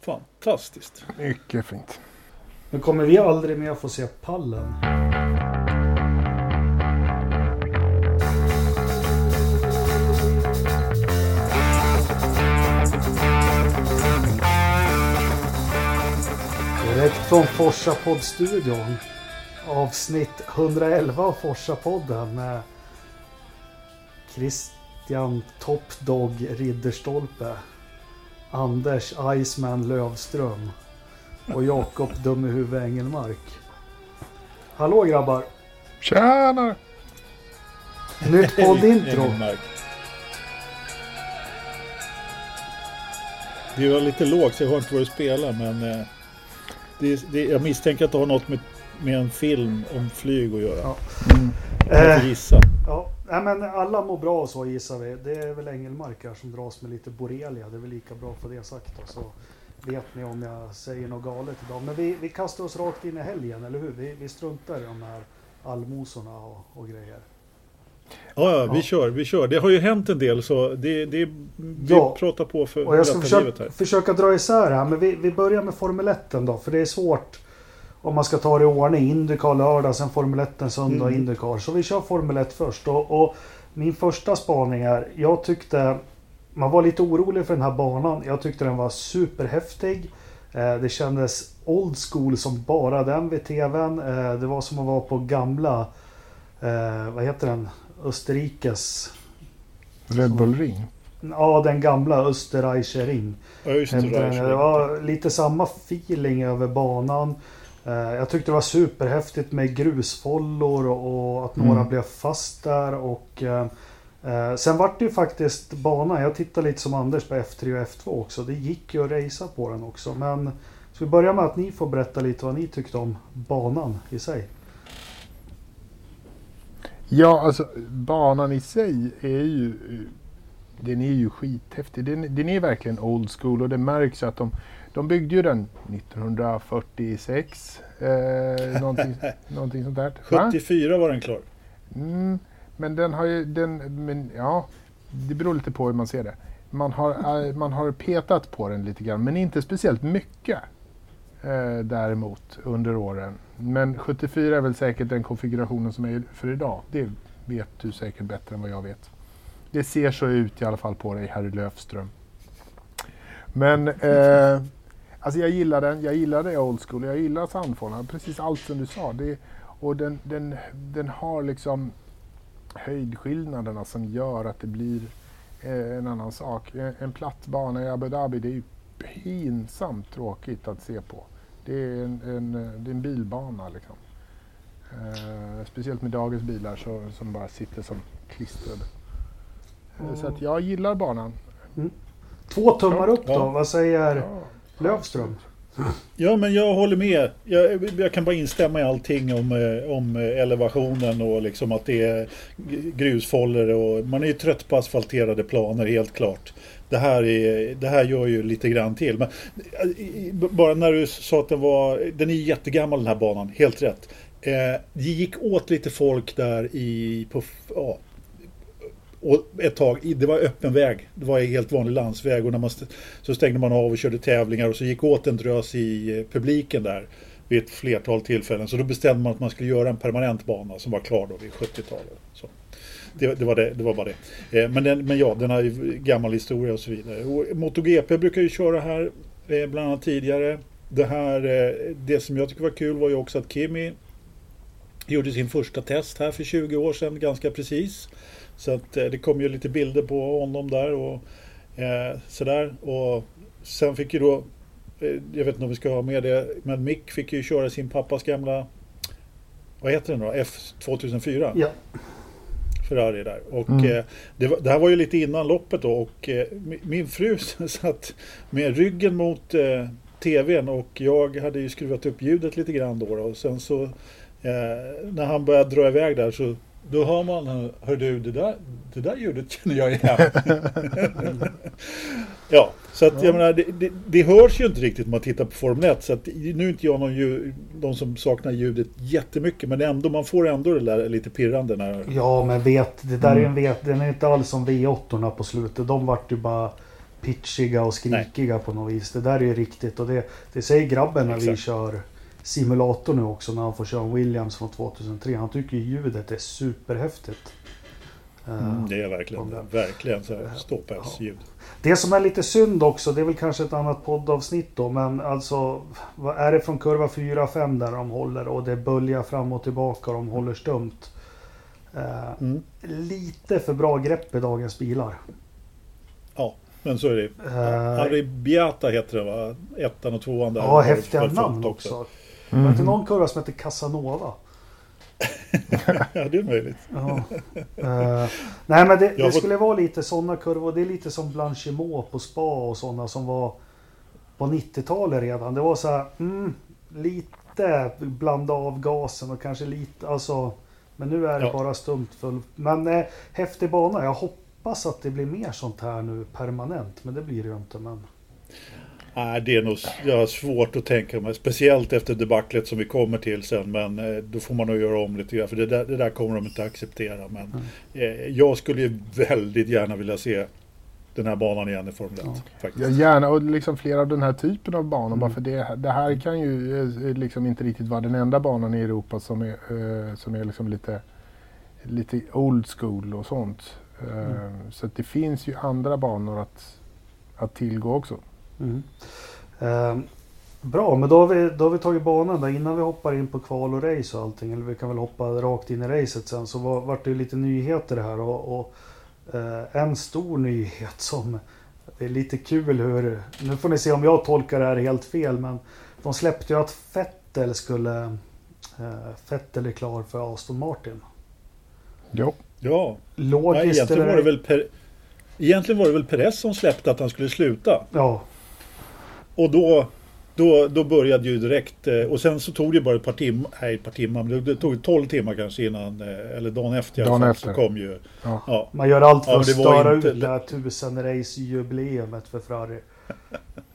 Fantastiskt. Mycket fint. Men kommer vi aldrig mer få se pallen? Direkt från Forsa poddstudion. Avsnitt 111 av Forsa-podden med Christian Top Dog Ridderstolpe. Anders Iceman Lövström. Och Jakob Dummehuvud Engelmark. Hallå grabbar! Tjena! Nytt poddintro. Det var lite lågt så jag har inte vad du spelar men eh, det, det, jag misstänker att det har något med, med en film om flyg att göra. Ja. Jag får Eh, gissa. ja, nej, men alla mår bra så gissar vi. Det är väl Engelmark här som dras med lite borrelia. Det är väl lika bra för det sagt då, så vet ni om jag säger något galet idag. Men vi, vi kastar oss rakt in i helgen, eller hur? Vi, vi struntar i de här allmosorna och, och grejer. Ja, ja, vi Ja. kör, vi kör. Det har ju hänt en del så det, det, vi Ja. pratar på för Och jag ska försöka, försöka dra isär här, men vi, vi börjar med Formel 1 då, för det är svårt om man ska ta det i ordning. Indycar lördag, sen Formel 1 söndag, Mm. Indycar. Så vi kör Formel 1 först. Och, och min första spaning är, jag tyckte man var lite orolig för den här banan. Jag tyckte den var superhäftig. Eh, det kändes old school som bara den vid tvn. Eh, det var som att vara på gamla, eh, vad heter den, Österrikes, Red Bull Ring. ja den gamla Österreicher Ring. Där. Det var lite samma feeling över banan. Eh, Jag tyckte det var superhäftigt med grusfollor och att några Mm. blev fast där. Och, eh, eh, sen vart det ju faktiskt banan. Jag tittade lite som Anders på F3 och F2 också. Det gick ju att racea på den också. Men ska vi börja med att ni får berätta lite vad ni tyckte om banan i sig. Ja, alltså banan i sig är ju den är ju skithäftig. Den, den är verkligen old school och det märks att de, de byggde ju den 1946. Eh, någonting, någonting sånt där. Va? 74 var den klar. Mm, men den har ju, den, men ja, det beror lite på hur man ser det. Man har, eh, man har petat på den lite grann, men inte speciellt mycket eh, däremot under åren. Men 74 är väl säkert den konfigurationen som är för idag. Det vet du säkert bättre än vad jag vet. Det ser så ut i alla fall på dig, herr Löfström. Men eh, alltså jag gillar den. Jag gillar det old school. Jag gillar sandfållan. Precis allt som du sa. Det, och den, den, den har liksom höjdskillnaderna som gör att det blir eh, en annan sak. En, en platt bana i Abu Dhabi det är ju pinsamt tråkigt att se på. Det är en, en, det är en bilbana liksom. Eh, speciellt med dagens bilar så, som bara sitter som klistrade. Eh, Så att jag gillar banan. Två tummar upp då. Ja. Vad säger Ja, Lövström? Ja, men jag håller med. Jag, jag kan bara instämma i allting om, eh, om eh, elevationen och liksom att det är grusfållor. grusfoller och man är ju trött på asfalterade planer helt klart. Det här, är, det här gör ju lite grann till. Men eh, bara när du sa att den var, den är jättegammal den här banan, helt rätt. Eh, det gick åt lite folk där i, på, ja, och ett tag, det var öppen väg. Det var helt vanlig landsväg och när man st- så stängde man av och körde tävlingar och så gick åt en drös i eh, publiken där vid ett flertal tillfällen. Så då bestämde man att man skulle göra en permanent bana som var klar då vid 70-talet. Så. Det, det, var det, det var bara det. Eh, men, den, men ja, den har ju gammal historia och så vidare. Och MotoGP brukar ju köra här eh, bland annat tidigare. Det, här, det som jag tycker var kul var ju också att Kimi gjorde sin första test här för 20 år sedan ganska precis. Så att eh, det kom ju lite bilder på honom där och eh, sådär. Och sen fick ju då, eh, jag vet inte om vi ska ha med det, men Mick fick ju köra sin pappas gamla, vad heter den då? F2004. Ja. Ferrari där. Och Mm. eh, det, var, det här var ju lite innan loppet då och eh, mi- min fru satt med ryggen mot eh, tvn och jag hade ju skruvat upp ljudet lite grann då, då och sen så eh, när han började dra iväg där så då hör man, hör du det där, det där ljudet känner jag igen. ja, så att jag menar det, det, det hörs ju inte riktigt om man tittar på Formel 1 så att nu är inte jag någon ljud, de som saknar ljudet jättemycket men ändå, man får ändå det där lite pirrande när Ja, men vet, det där är en vet, den är inte alls som V8 på slutet. De vart ju bara pitchiga och skrikiga Nej. på något vis. Det där är ju riktigt och det, det säger grabben när Exakt. vi kör simulator nu också när han får köra Williams från 2003. Han tycker ljudet är superhäftigt. Mm, det är verkligen, det. verkligen så ståpälsljud. Det som är lite synd också, det är väl kanske ett annat poddavsnitt då, men alltså vad är det från kurva 4-5 där de håller och det böljar fram och tillbaka och de håller stumt. Eh, mm. Lite för bra grepp i dagens bilar. Ja, men så är det. Uh, Aribiata heter det va? Ettan och tvåan där. Ja, häftiga namn också. också. Mm. Var det någon kurva som heter Casanova? ja, det är möjligt. Ja. Uh, nej, men det, det skulle vara lite sådana kurvor. Det är lite som Blanchimot på spa och sådana som var på 90-talet redan. Det var så här, mm, lite blanda av gasen och kanske lite, alltså. Men nu är det ja. bara stumt full. Men eh, häftig bana. Jag hoppas att det blir mer sånt här nu permanent. Men det blir det ju inte. Men... Nej, det är nog jag har svårt att tänka mig. Speciellt efter debaclet som vi kommer till sen. Men eh, då får man nog göra om lite grann. För det där, det där kommer de inte acceptera. Men mm. eh, jag skulle ju väldigt gärna vilja se den här banan igen i Formel 1. Ja. Ja, gärna och liksom flera av den här typen av banor. Mm. Bara för det, det här kan ju eh, liksom inte riktigt vara den enda banan i Europa som är, som är liksom lite, lite old school och sånt. Mm. Så det finns ju andra banor att, att tillgå också. Mm. Eh, bra, men då har, vi, då har vi tagit banan där. Innan vi hoppar in på kval och race och allting. Eller vi kan väl hoppa rakt in i racet sen. Så var, vart det lite nyheter här. Och, och eh, en stor nyhet som det är lite kul hur... Nu får ni se om jag tolkar det här helt fel. Men de släppte ju att Fettel skulle... Eh, Fettel är klar för Aston Martin. Jo. Ja. Logiskt Nej, egentligen var det väl per, Egentligen var det väl Perez som släppte att han skulle sluta. Ja. Och då, då, då började ju direkt, eh, och sen så tog det bara ett par timmar, nej ett par timmar, men det tog 12 timmar kanske innan, eh, eller dagen efter dagen efter. så kom ju. Ja. ja. Man gör allt för ja, att störa inte... ut det här tusen race-jubileumet för Ferrari.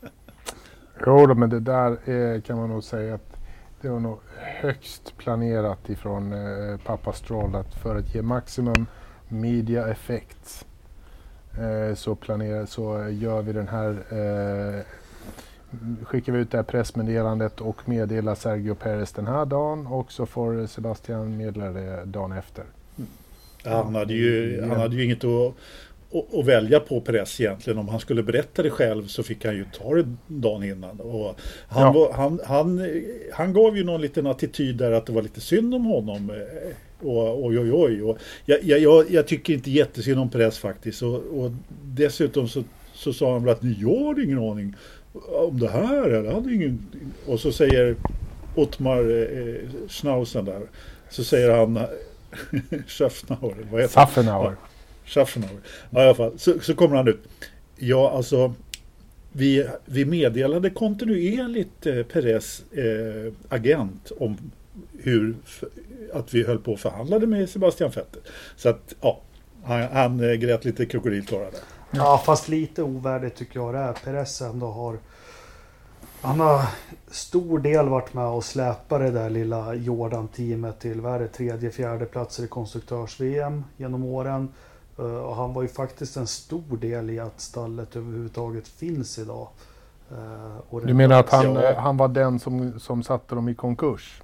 jo men det där är, kan man nog säga att det var nog högst planerat ifrån eh, pappa Stroll att för att ge maximum media effects Eh, så, planerar, så gör vi den här eh, skickar vi ut det här pressmeddelandet och meddelar Sergio Perez den här dagen och så får Sebastian meddela det dagen efter. Han hade ju, han hade ju inget att, att, välja på Perez egentligen. Om han skulle berätta det själv så fick han ju ta det dagen innan. Och han, ja. var, han, han, han gav ju någon liten attityd där att det var lite synd om honom eh, och oj, oj, oj. Och jag, jag, jag tycker inte jättesynd om press faktiskt. Och, och dessutom så, så sa han väl att ni har ingen aning om det här. Eller? hade ingen... Och så säger Ottmar eh, Schnauzen där. Så säger han Schaffnauer. Vad heter Schaffenauer. Ja, Schaffenauer. Ja, i alla fall. Så, så kommer han ut. Ja, alltså. Vi, vi meddelade kontinuerligt eh, Perez eh, agent om hur, att vi höll på och förhandlade med Sebastian Vettel. Så att ja, han, han eh, grät lite krokodiltårar där. Ja, fast lite ovärdigt tycker jag det är. Perez ändå har... Han har stor del varit med och släpat det där lilla Jordan-teamet till vad är det, tredje, fjärde platser i konstruktörs-VM genom åren. Eh, och han var ju faktiskt en stor del i att stallet överhuvudtaget finns idag. Eh, du menar att han, han var den som, som satte dem i konkurs?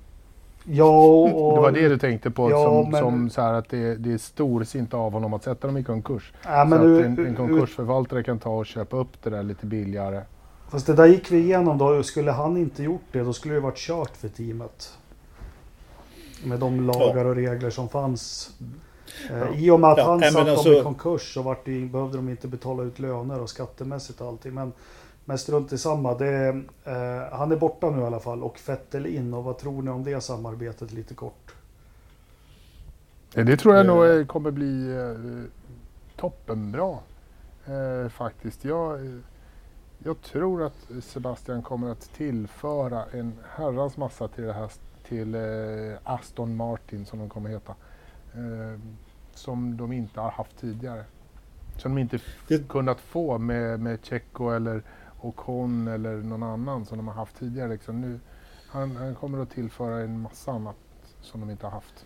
Ja, och, det var det du tänkte på ja, som, men, som så här att det, det är storsint av honom att sätta dem i konkurs. Ja, så att en, en konkursförvaltare kan ta och köpa upp det där lite billigare. Fast det där gick vi igenom då. Skulle han inte gjort det då skulle det varit kört för teamet. Med de lagar och regler som fanns. Eh, I och med att han satt dem alltså... i konkurs så vart det, behövde de inte betala ut löner och skattemässigt och allting. Men men strunt i samma. Det, eh, han är borta nu i alla fall och Fettel in. Och vad tror ni om det samarbetet lite kort? Det tror jag nog eh. kommer bli eh, toppenbra eh, faktiskt. Jag, jag tror att Sebastian kommer att tillföra en herrans massa till det här till eh, Aston Martin som de kommer heta. Eh, som de inte har haft tidigare. Som de inte det... kunnat få med, med Checo eller och hon eller någon annan som de har haft tidigare. Liksom. Nu, han, han kommer att tillföra en massa annat som de inte har haft.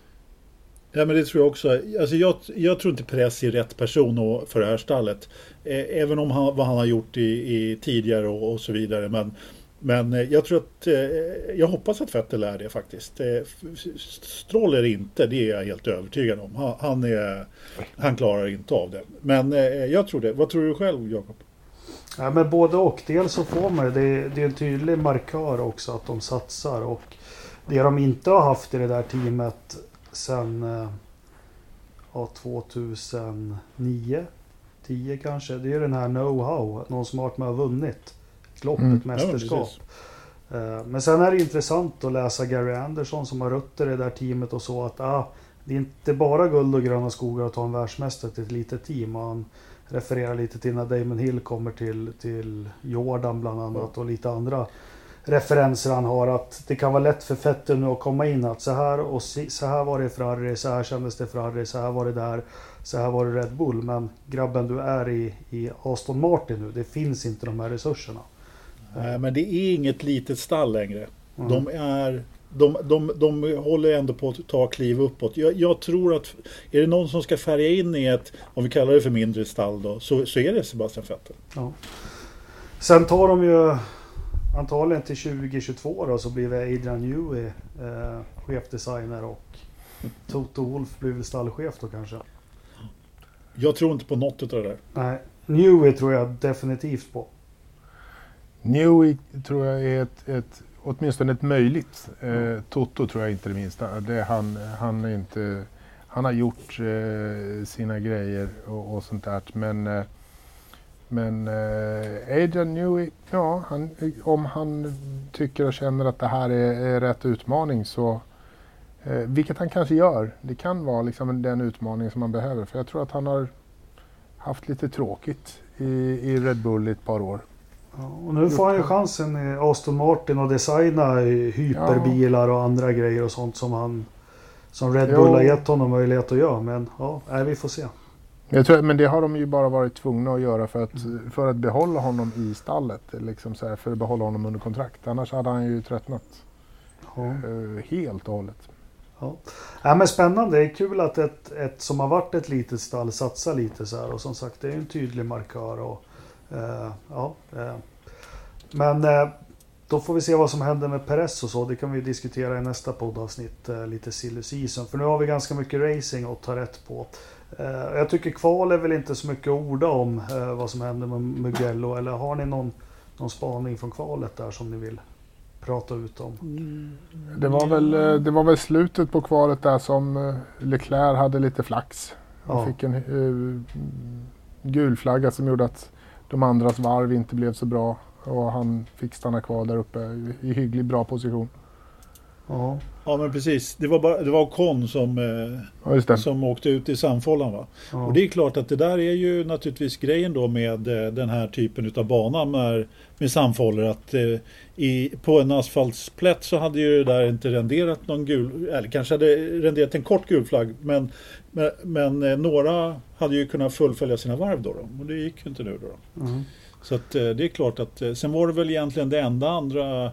Ja, men det tror jag också. Alltså jag, jag tror inte Press är rätt person för det här stallet. Eh, även om han, vad han har gjort i, i tidigare och, och, så vidare. Men, men eh, jag tror att, eh, jag hoppas att Vettel är det faktiskt. Stroll är det inte, det är jag helt övertygad om. Han, han, är, han klarar inte av det. Men jag tror det. Vad tror du själv Jakob? Ja, men både och. Dels så får man det, det är en tydlig markör också att de satsar. Och det de inte har haft i det där teamet sen ja, 2009, 10 kanske. Det är den här know-how. Någon som har varit med och vunnit ett lopp, mm. ett mästerskap. Ja, men sen är det intressant att läsa Gary Anderson som har rötter i det där teamet och så att ah, det är inte bara guld och gröna skogar att ta en världsmästare till ett litet team. Och han refererar lite till när Damon Hill kommer till, till Jordan bland annat och lite andra referenser han har. Att det kan vara lätt för Vettel nu att komma in att så här och så här var det i Ferrari, så här kändes det Ferrari, så här var det där, så här var det Red Bull. Men grabben du är i, i Aston Martin nu, det finns inte de här resurserna. Nej, men det är inget litet stall längre. Mm. De är de, de, de håller ändå på att ta kliv uppåt. Jag, jag, tror att är det någon som ska färga in i ett, om vi kallar det för mindre stall då, så, så är det Sebastian Vettel. Ja. Sen tar de ju antagligen till 2022 då så blir det Adrian Newey eh, chefdesigner och Toto Wolf blir väl stallchef då kanske. Jag tror inte på något av det där. Nej, Newey tror jag definitivt på. Newey tror jag är ett, ett åtminstone ett möjligt. Eh, Toto tror jag inte det minsta. Det, han, han, är inte, han har gjort eh, sina grejer och, och sånt där. Men, eh, men eh, Adrian Newey, ja, han, om han tycker och känner att det här är, är rätt utmaning så eh, vilket han kanske gör. Det kan vara liksom den utmaning som man behöver. För jag tror att han har haft lite tråkigt i, i Red Bull i ett par år. Och nu får han ju chansen i Aston Martin att designa hyperbilar och andra grejer och sånt som han som Red Bull jo. har gett honom möjlighet att göra. Men ja, nej, vi får se. Jag tror, men det har de ju bara varit tvungna att göra för att, mm. för att behålla honom i stallet. Liksom så här, för att behålla honom under kontrakt. Annars hade han ju tröttnat. Ja. Uh, helt och hållet. Ja. ja. men spännande. Det är kul att ett, ett som har varit ett litet stall satsar lite så här. Och som sagt, det är en tydlig markör. Och, ja, uh. Men uh, då får vi se vad som händer med Perez och så. Det kan vi diskutera i nästa poddavsnitt. lite silly season. För nu har vi ganska mycket racing att ta rätt på. Eh, jag tycker kval är väl inte så mycket att orda om eh, vad som händer med Mugello. Eller har ni någon, någon spaning från kvalet där som ni vill prata ut om? Mm. Det var, väl, eh, det var väl slutet på kvalet där som Leclerc hade lite flax. Han ja. fick en uh, gul flagga som gjorde att de andras varv inte blev så bra. Och han fick stanna kvar där uppe i hyggligt bra position. Ja. Ja men precis. Det var, bara, det var Con som, eh, ja, som åkte ut i Sandfållan va. Ja. Och det är klart att det där är ju naturligtvis grejen då med eh, den här typen utav bana med, med Sandfållor. Att eh, i, på en asfaltsplätt så hade ju det där inte renderat någon gul, eller kanske hade renderat en kort gul flagg. Men, men, men eh, några hade ju kunnat fullfölja sina varv då. då och det gick ju inte nu då. Mm. Så att eh, det är klart att eh, sen var det väl egentligen det enda andra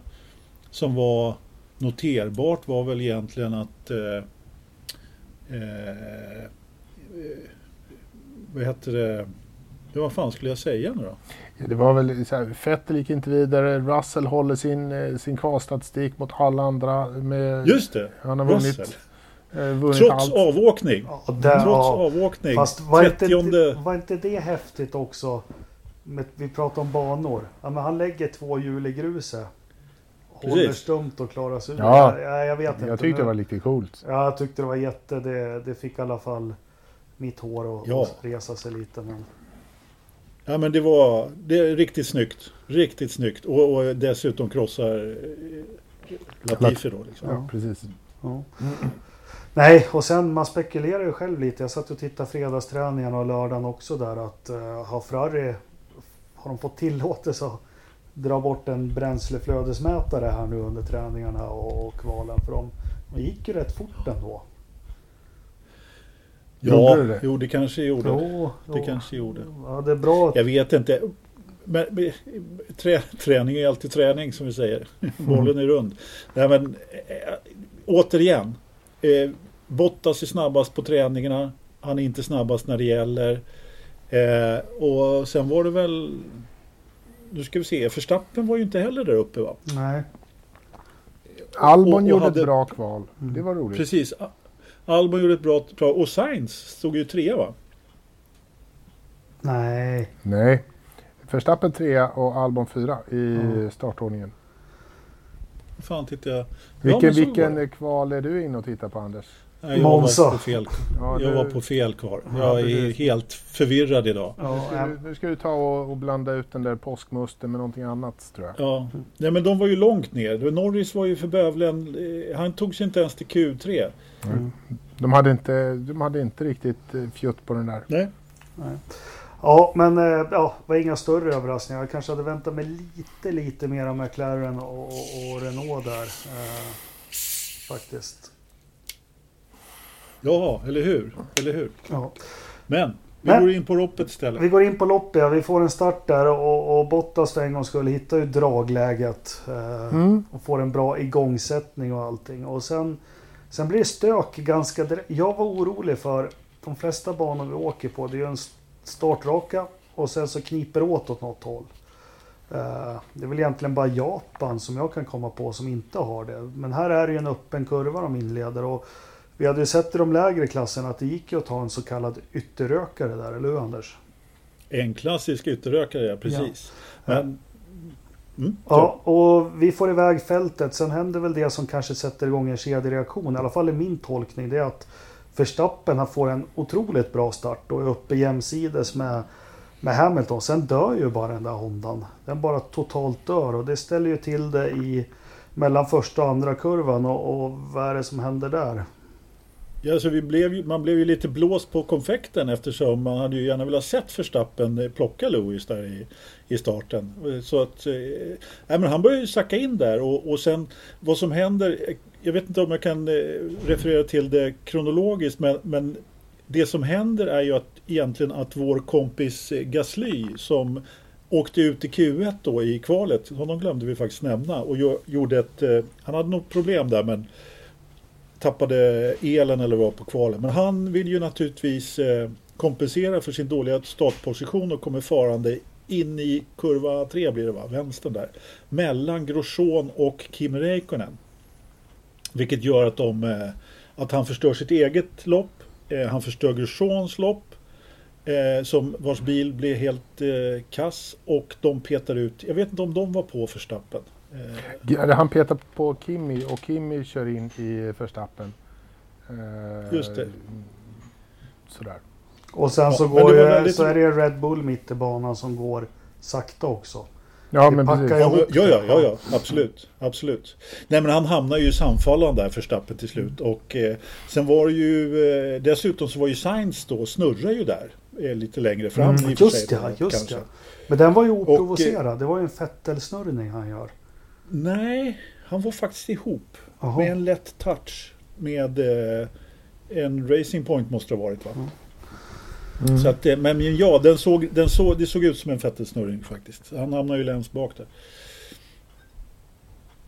som var noterbart var väl egentligen att eh, eh, vad heter det? Vad fan skulle jag säga nu då? det var väl så här, Vettel gick inte vidare, Russell håller sin, eh, sin kvalstatistik mot alla andra. Med, Just det, han har vunnit, eh, vunnit Trots allt. avåkning. Ja, där, Trots ja, avåkning. Fast var, 30... inte, var inte det häftigt också? Med, vi pratar om banor. Ja, men han lägger två hjul i gruset håller stumt och klarar sig ja, jag, jag vet inte. Jag tyckte det var lite coolt. Ja, jag tyckte det var jätte... Det, det fick i alla fall mitt hår att ja. resa sig lite. Men... Ja men det var det är riktigt snyggt. Riktigt snyggt. Och, och dessutom krossar eh, Latifi då. Liksom. Ja, precis. Ja. Nej, och sen man spekulerar ju själv lite. Jag satt och tittade fredagsträningen och lördagen också där att uh, har Ferrari har de fått tillåtelse att dra bort en bränsleflödesmätare här nu under träningarna och, kvalen. För de, de gick ju rätt fort ändå. Ja, det? jo det kanske gjorde. Jo, det jo. kanske gjorde. Ja, det är bra. Jag vet inte. Men, trä, träning är alltid träning som vi säger. Bollen är rund. Nej, men, äh, återigen. Äh, Bottas är snabbast på träningarna. Han är inte snabbast när det gäller. Eh, och sen var det väl... Nu ska vi se. Förstappen var ju inte heller där uppe va? Nej. Albon och- och gjorde hade- ett bra kval. Mm. Det var roligt. Precis. Albon gjorde ett bra... bra och Sainz stod ju trea va? Nej. Nej. Verstappen trea och Albon fyra i Ja. startordningen. Fan tittar jag... Vilken, var vilken kval är du inne och tittar på Anders? Nej, jag Monza. var på fel, Ja, jag var på fel kvar. Ja, Jag är helt förvirrad idag. Nu Ja, ska, du, nu ska du ta och, och blanda ut den där påskmusten med någonting annat tror jag. Ja, Nej, men de var ju långt ner. Norris var ju för bövelen. eh, Han tog sig inte ens till Q3. Mm. De hade inte, de hade inte riktigt eh, fjutt på den där. Nej. Ja, men eh, ja, det var inga större överraskningar. Jag kanske hade väntat mig lite, lite mer av McLaren och, och, och Renault där. Eh, faktiskt. Ja, eller hur? Eller hur? Ja. Men vi Men- går in på loppet istället. Vi går in på loppet. ja. Vi får en start där och, och Bottas för en gång skulle hitta ju dragläget. Eh, Mm. och får en bra igångsättning och allting. Och sen, sen blir det stök ganska direkt. Jag var orolig för de flesta banor vi åker på. Det är ju en startraka och sen så kniper åt åt något håll. Eh, det är väl egentligen bara Japan som jag kan komma på som inte har det. Men här är det ju en öppen kurva de inleder. Och vi hade ju sett i de lägre klasserna att det gick ju att ta en så kallad ytterrökare där, eller hur Anders? En klassisk ytterrökare, ja precis. Men... Mm, Ja, och vi får iväg fältet. Sen händer väl det som kanske sätter igång en kedjereaktion. I alla fall är min tolkning. Det är att Verstappen han får en otroligt bra start och är uppe jämsides med, med Hamilton. Sen dör ju bara den där Hondan. Den bara totalt dör och det ställer ju till det i mellan första och andra kurvan. Och, och vad är det som händer där? Ja, alltså vi blev, man blev ju lite blåst på konfekten eftersom man hade ju gärna velat sett Verstappen eh, plocka Lewis där i, i starten. Eh, så att, eh, nej, men han började ju sacka in där och, och sen vad som händer, eh, jag vet inte om jag kan referera till det kronologiskt men, men det som händer är ju att egentligen att vår kompis Gasly som åkte ut i Q1 då i kvalet, honom glömde vi faktiskt nämna och gjorde ett, han hade något problem där men tappade elen eller var på kvalen. Men han vill ju naturligtvis eh, kompensera för sin dåliga startposition och kommer farande in i kurva 3 blir det va, vänstern där. Mellan Grosjean och Kim Räikkönen. Vilket gör att, de, eh, att han förstör sitt eget lopp. Eh, han förstör Grosjeans lopp. Som, vars bil blir helt kass och de petar ut, jag vet inte om de var på Verstappen. Eh, Ja, Han petar på Kimi och Kimi kör in i Verstappen. Eh, Just det. Sådär. Och sen Ja, så, men går det ju, väldigt- så är det Red Bull mitt i banan som går sakta också. Ja, Det men precis. Ja, ja, det. ja, ja, ja, absolut. absolut. Nej, men han hamnar ju i samfallan där för Stappen till slut. Och eh, sen var det ju eh, dessutom så var ju Sainz då snurrar ju där eh, lite längre fram. Mm, och Just sig ja, då, just kanske. ja. Men den var ju eh, oprovocerad. Det var ju en fettelsnurrning han gör. Nej, han var faktiskt ihop Jaha. med en lätt touch med eh, en Racing Point måste det ha varit va? Mm. Så att, eh, men ja, den såg, den såg, det såg ut som en fettelsnurring faktiskt. Han hamnar ju längst bak där.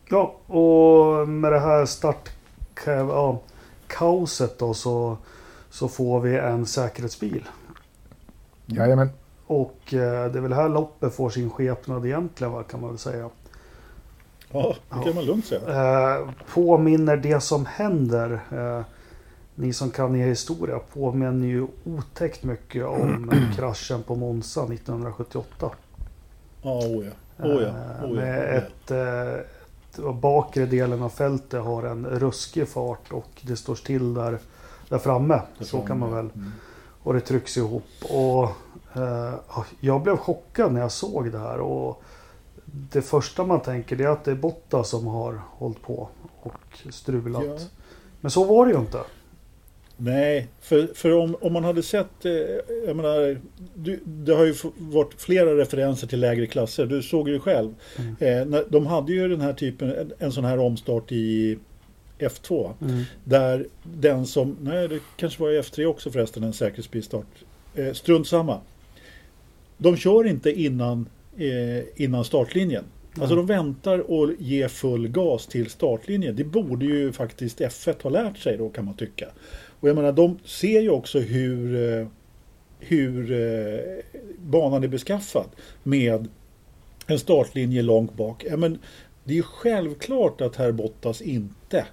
Ja, och med det här start ja, kaoset då så, så får vi en säkerhetsbil. Jajamän. Och eh, det är väl här loppet får sin skepnad egentligen va, kan man väl säga. Ja, det kan man lugnt säga. Eh, påminner det som händer, eh, ni som kan er historia, påminner ju otäckt mycket om kraschen på Monza 1978. Ja, oh ja. Oh ja. Eh, Oh ja. med ett, eh, ett, bakre delen av fältet har en ruskig fart och det står still där, där framme. Så kan man väl. Mm. Och det trycks ihop. Och eh, jag blev chockad när jag såg det här. Och det första man tänker det är att det är Botta som har hållit på och strulat. Ja. Men så var det ju inte. Nej, för, för om, om man hade sett, eh, jag menar, du, det har ju varit flera referenser till lägre klasser, du såg ju själv. Mm. Eh, de hade ju den här typen, en, en sån här omstart i F2. Mm. Där den som, nej det kanske var i F3 också förresten, en säkerhetsbilstart. Eh, strunt samma. De kör inte innan, eh, innan startlinjen. Alltså de väntar och ger full gas till startlinjen. Det borde ju faktiskt F1 ha lärt sig då kan man tycka. Och jag menar de ser ju också hur, eh, hur eh, banan är beskaffad med en startlinje långt bak. Ja, men det är ju självklart att herr Bottas inte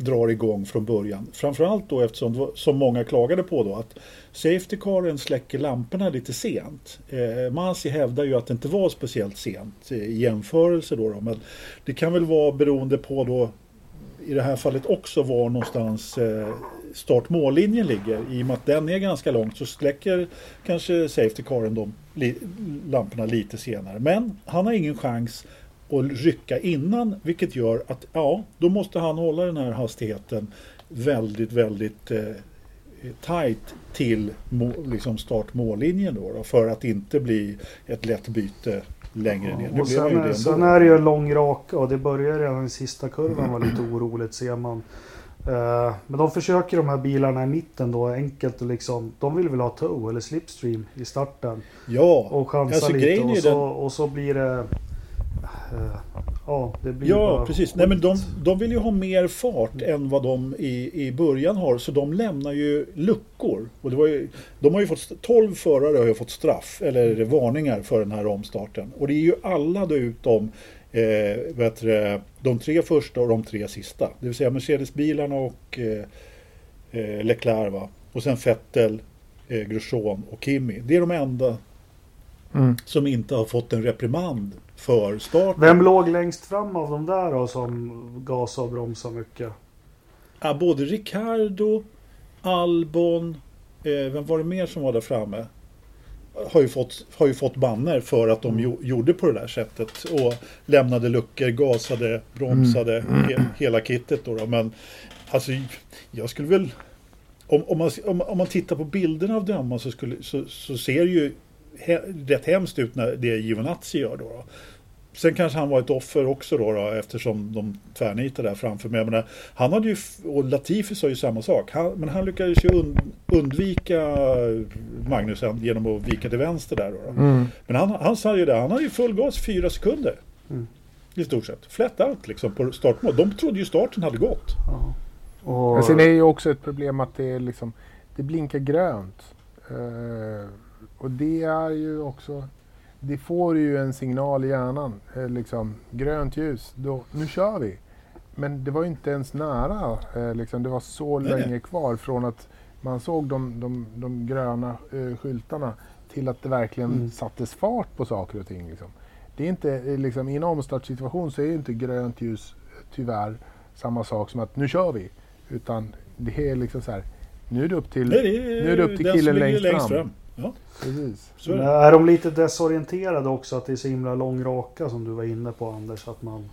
drar igång från början. Framförallt då eftersom, som många klagade på då, att Safety Caren släcker lamporna lite sent. Eh, Masi hävdar ju att det inte var speciellt sent i jämförelse då, då. Men det kan väl vara beroende på då i det här fallet också var någonstans eh, start-mållinjen ligger. I och med att den är ganska långt så släcker kanske Safety Caren de li lamporna lite senare. Men han har ingen chans att rycka innan vilket gör att ja, då måste han hålla den här hastigheten väldigt, väldigt eh, tight till liksom start-mållinjen då, då, för att inte bli ett lätt byte längre ner. Nu och sen, det sen är det ju en lång raka och det börjar redan i sista kurvan vara lite oroligt ser man. Uh, men de försöker de här bilarna i mitten då enkelt och liksom. De vill väl ha tow eller slipstream i starten. Ja, och chansa alltså, lite och så, och så blir det Eh, ja, ja precis. Nej, men de, de vill ju ha mer fart än vad de i, i början har. Så de lämnar ju luckor. Och det var ju, de har ju fått, 12 förare har ju fått straff eller varningar för den här omstarten. Och det är ju alla då utom eh, du, de tre första och de tre sista. Det vill säga Mercedes-bilarna och eh, eh Leclerc. Va? Och sen Vettel, eh, Grosjean och Kimi. Det är de enda mm. som inte har fått en reprimand för starten. Vem låg längst fram av de där då som gasade och bromsade mycket? Ja, både Ricardo, Albon, eh, vem var det mer som var där framme? Har ju fått, har ju fått banner för att de mm. gjorde på det där sättet. Och lämnade luckor, gasade, bromsade, mm. he, hela kittet då, då. Men alltså, jag skulle väl... Om, om, man, om, om man tittar på bilderna av döma så, skulle, så, så ser ju he, rätt hemskt ut när det Giovinazzi gör då. då. Sen kanske han var ett offer också då, då eftersom de tvärnitade där framför mig. Menar, han hade ju, och Latifi sa ju samma sak. Han, men han lyckades ju und, undvika Magnusen genom att vika till vänster där. Då, då. Mm. Men han, han sa ju det, han hade ju full gas fyra sekunder. Mm. I stort sett. Flat out liksom på startmål. De trodde ju starten hade gått. Ja. Och... Men sen är ju också ett problem att det är liksom, det blinkar grönt. Uh, och det är ju också det får ju en signal i hjärnan. Eh, liksom, grönt ljus, då, nu kör vi. Men det var inte ens nära. Eh, liksom, det var så Nej. länge kvar från att man såg de, de, de gröna eh, skyltarna till att det verkligen mm. sattes fart på saker och ting. Liksom. Det är inte, eh, liksom, I en omstartssituation så är inte grönt ljus tyvärr samma sak som att nu kör vi. Utan det är liksom så här, nu är det upp till, Nej, det är, nu är det upp till killen längst, längst fram. Ja. Precis. Så är, är de lite desorienterade också att det är så himla lång raka som du var inne på Anders? Att man...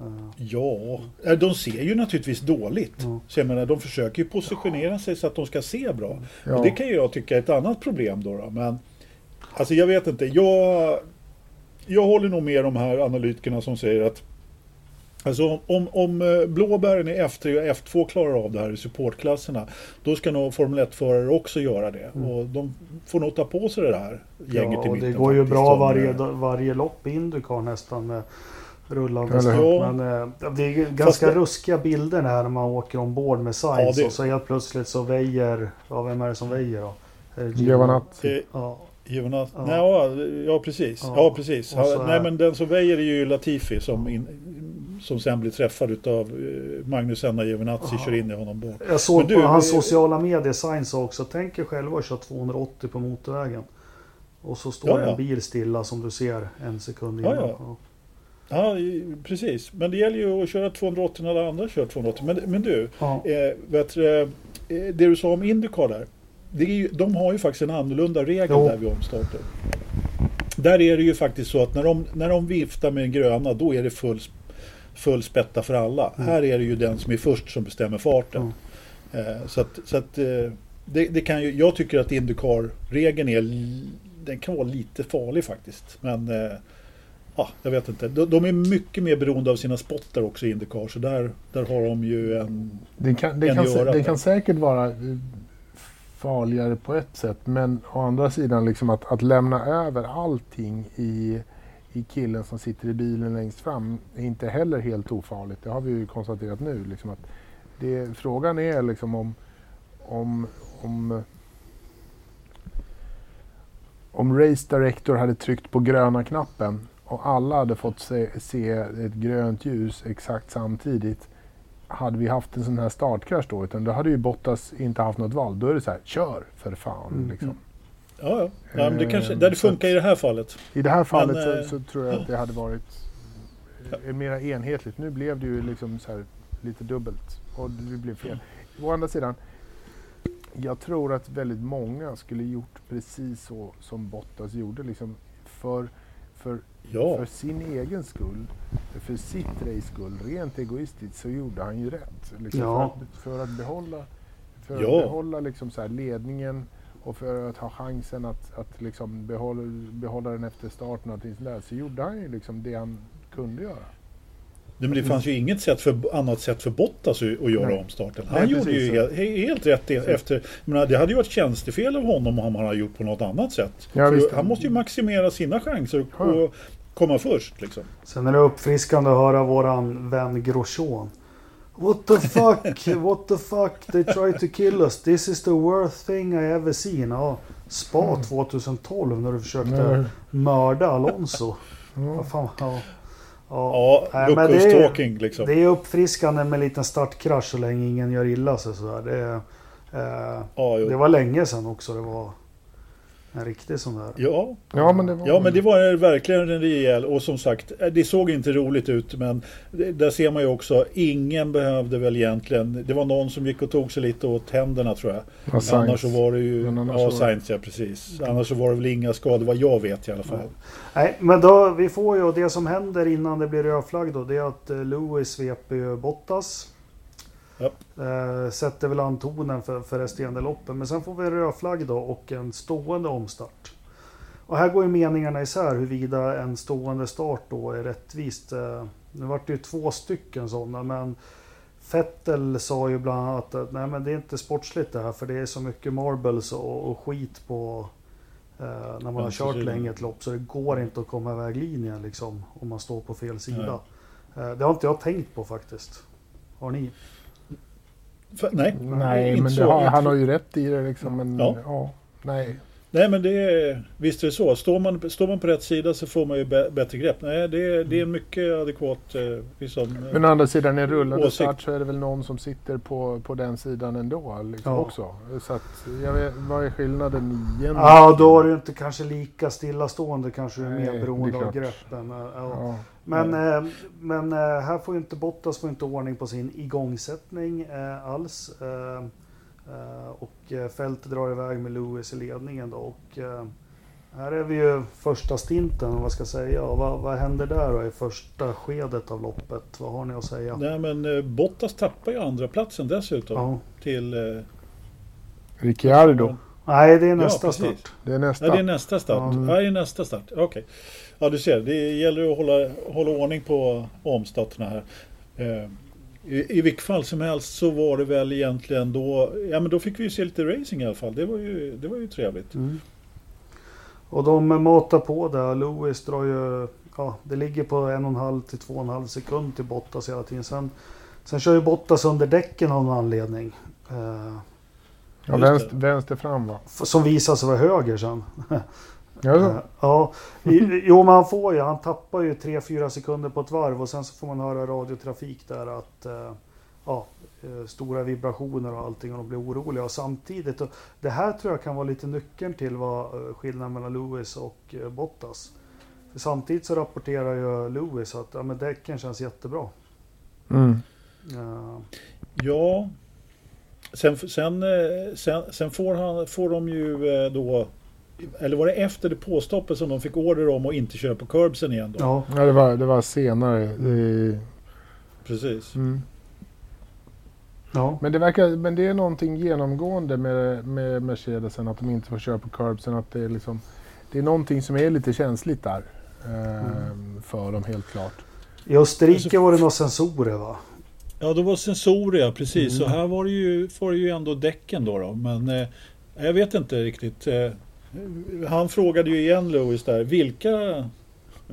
Uh... Ja, eh, de ser ju naturligtvis dåligt. Mm. Så jag menar, de försöker ju positionera ja. sig så att de ska se bra. Ja. Och det kan ju jag tycka är ett annat problem då. då. Men alltså jag vet inte. Jag, jag håller nog med de här analytikerna som säger att Alltså om, om eh, blåbären i F3 och F2 klarar av det här i supportklasserna då ska nog Formel 1-förare också göra det. Mm. Och de får nog ta på sig det där gänget ja, i mitten. Det går ju bra varje, varje lopp i Indycar nästan med rullande start. Men äh, det är ganska det... ruskiga bilder när man åker ombord med Sainz ja, det... och så helt plötsligt så väjer, ja vem är det som väjer då? Giovanazzi. Ja, Jonas, ja. Nej, ja, precis. Ja, ja precis. Nej, men den som väjer är ju Latifi som, in, som sen blir träffad av eh, Magnus Enna Giovinazzi kör in i honom bort. Jag såg du, på hans sociala medier Science också. Tänk er själva att köra 280 på motorvägen. Och så står en bil stilla som du ser en sekund innan. Ja, ja. precis. Men det gäller ju att köra 280 när alla andra kör 280. Men, men du, eh, vet, eh, det du sa om Indycar där det är ju, de har ju faktiskt en annorlunda regel jo. där vid omstarter. Där är det ju faktiskt så att när de, när de viftar med en gröna då är det full, full spätta för alla. Mm. Här är det ju den som är först som bestämmer farten. Mm. Eh, så att, så att eh, det, det, kan ju, jag tycker att Indycar-regeln är den kan vara lite farlig faktiskt. Men eh, ja, jag vet inte. De, de, är mycket mer beroende av sina spottar också i Indycar. Så där, där har de ju en... Det kan, det kan, det kan säkert vara farligare på ett sätt. Men å andra sidan liksom att, att lämna över allting i, i killen som sitter i bilen längst fram är inte heller helt ofarligt. Det har vi ju konstaterat nu. Liksom att det, frågan är liksom om, om, om, om Race Director hade tryckt på gröna knappen och alla hade fått se, se ett grönt ljus exakt samtidigt hade vi haft en sån här startkrasch då, utan då hade ju Bottas inte haft något val. Då är det så här, kör för fan. Mm. Liksom. Ja, ja. ja men det kanske, Eh, där det funkar att- i det här fallet. I det här fallet Men, så, eh, så tror jag att det hade varit eh, mera enhetligt. Nu blev det ju liksom så här lite dubbelt och det blev fel. Å andra sidan, jag tror att väldigt många skulle gjort precis så som Bottas gjorde. Liksom för, för, Ja, för sin egen skull, för sitt race skull, rent egoistiskt så gjorde han ju rätt. Liksom Ja. för, att, för att behålla, för Ja. att behålla liksom så här ledningen och för att ha chansen att, att liksom behålla, behålla den efter starten och där, så gjorde han ju liksom det han kunde göra. Men det fanns ju inget sätt för, annat sätt för Bottas att göra Nej. omstarten. Han Nej, gjorde precis. ju helt, he- helt rätt e- efter. Menar, det hade ju varit tjänstefel av honom om han hade gjort på något annat sätt. Ja, han måste ju maximera sina chanser Ja. och och komma först. Liksom. Sen är det uppfriskande att höra våran vän Grosjean. What the fuck, what the fuck, they try to kill us. This is the worst thing I ever seen. Ja, Spa 2012 när du försökte Mm. mörda Alonso. Vad fan, ja. Ja, Ja, men det är- talking liksom. Det är uppfriskande med en liten startkrasch så länge ingen gör illa sig. Så där. Det, eh, Ja, det var länge sedan också det var en riktig sån där. ja, Ja, men det var, Ja men det var verkligen en rejäl och som sagt det såg inte roligt ut men det- där ser man ju också ingen behövde väl egentligen det var någon som gick och tog sig lite åt händerna tror jag. Ja. Annars så var det ju ja så var det- Sainz ja precis. Annars så var det väl inga skador vad jag vet i alla fall. Nej, men då, vi får ju, det som händer innan det blir röd flagg då, det är att eh, Lewis sveper ju Bottas. Ja. Eh, sätter väl an tonen för, för resterande loppen. Men sen får vi en röd flagg då och en stående omstart. Och här går ju meningarna isär huruvida en stående start då är rättvist. Eh, nu vart det ju två stycken sådana men Fettel sa ju bland annat att nej men det är inte sportsligt det här för det är så mycket marbles och, och skit på eh, när man har kört länge ett lopp så det går inte att komma iväg linjen liksom om man står på fel sida. Eh, det har inte jag tänkt på faktiskt. Har ni? För, nej, Nej, men har, han har ju rätt i det liksom. Men, Ja. ja. nej. Nej men det är visst är det så. Står man, står man på rätt sida så får man ju bä- bättre grepp. Nej det är, det är en mycket adekvat liksom, Men å andra sidan, i rullande Åsikt. start så är det väl någon som sitter på, på den sidan ändå liksom Ja. också. Så att, jag vet, vad är skillnaden igen? Ja, då är det inte kanske lika stillastående kanske du är mer det är av greppen. Ja. Ja. Men, eh, men eh, här får ju inte Bottas får inte ordning på sin igångsättning eh, alls. Eh, och eh, Fält drar iväg med Lewis i ledningen då. Och, eh, här är vi ju första stinten, vad ska jag säga. Vad, vad händer där då i första skedet av loppet? Vad har ni att säga? Nej men eh, Bottas tappar ju andra platsen dessutom Ja. till eh, Ricciardo, Nej, det är Ja, nästa precis. start. det är nästa. Ja, det är nästa start. Ja. Ja, det är nästa start. Okej. Ja, du ser. Det gäller att hålla, hålla ordning på omstarterna här. Eh, I, I vilket fall som helst så var det väl egentligen då... Ja, men då fick vi ju se lite racing i alla fall. Det var ju, det var ju trevligt. Mm. Och de matar på där. Lewis drar ju... Ja, det ligger på en och en halv till två och en halv sekund till Bottas hela tiden. Sen, sen kör ju Bottas under däcken av någon anledning. Eh, ja, vänster, vänster fram va? som visar sig vara höger sen. Ja, Eh, ja, jo men han får ju. Han tappar ju 3-4 sekunder på ett varv och sen så får man höra radiotrafik där att eh, ja, eh, stora vibrationer och allting och de blir oroliga. Och samtidigt, och det här tror jag kan vara lite nyckeln till vad skillnaden mellan Lewis och Bottas. För samtidigt så rapporterar ju Lewis att ja, men däcken känns jättebra. Mm. Eh, Ja. Sen, sen, sen, sen får, han, får de ju då... Eller var det efter det påstoppet som de fick order om att inte köra på curbsen igen då? ja, Ja, det var, det var senare. Det, Precis. mm. ja, Men det verkar, men det är någonting genomgående med, med Mercedesen att de inte får köra på curbsen. Att det är liksom, det är någonting som är lite känsligt där. Eh, För dem helt klart. I Österrike var det några sensorer va? Ja, det var sensorer, ja, precis. Mm. Så här var det ju, var det ju ändå däcken då. då. Men eh, jag vet inte riktigt. Eh, han frågade ju igen Lewis där. Vilka,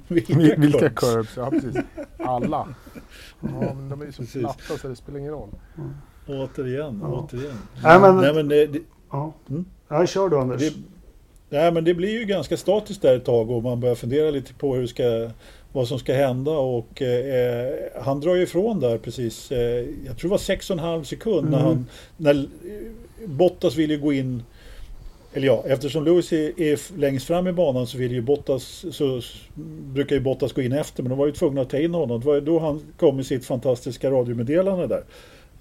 Vilka, Vilka curbs? Ja, precis. Alla. Ja, men de är ju så precis. platta så det spelar ingen roll. Mm. Återigen, ja. återigen. Nej, men, Nej, men det, det, ja. Mm? ja, kör du Anders. Det, nej, men det blir ju ganska statiskt där ett tag och man börjar fundera lite på hur ska, vad som ska hända och eh, han drar ju ifrån där precis, eh, jag tror det var 6,5 sekund mm. när han, när Bottas ville gå in eller ja, eftersom Lewis är, är längst fram i banan så vill ju Bottas, så brukar ju Bottas gå in efter, men de var ju tvungna att ta in honom. Det var då han kom med sitt fantastiska radiomeddelande där.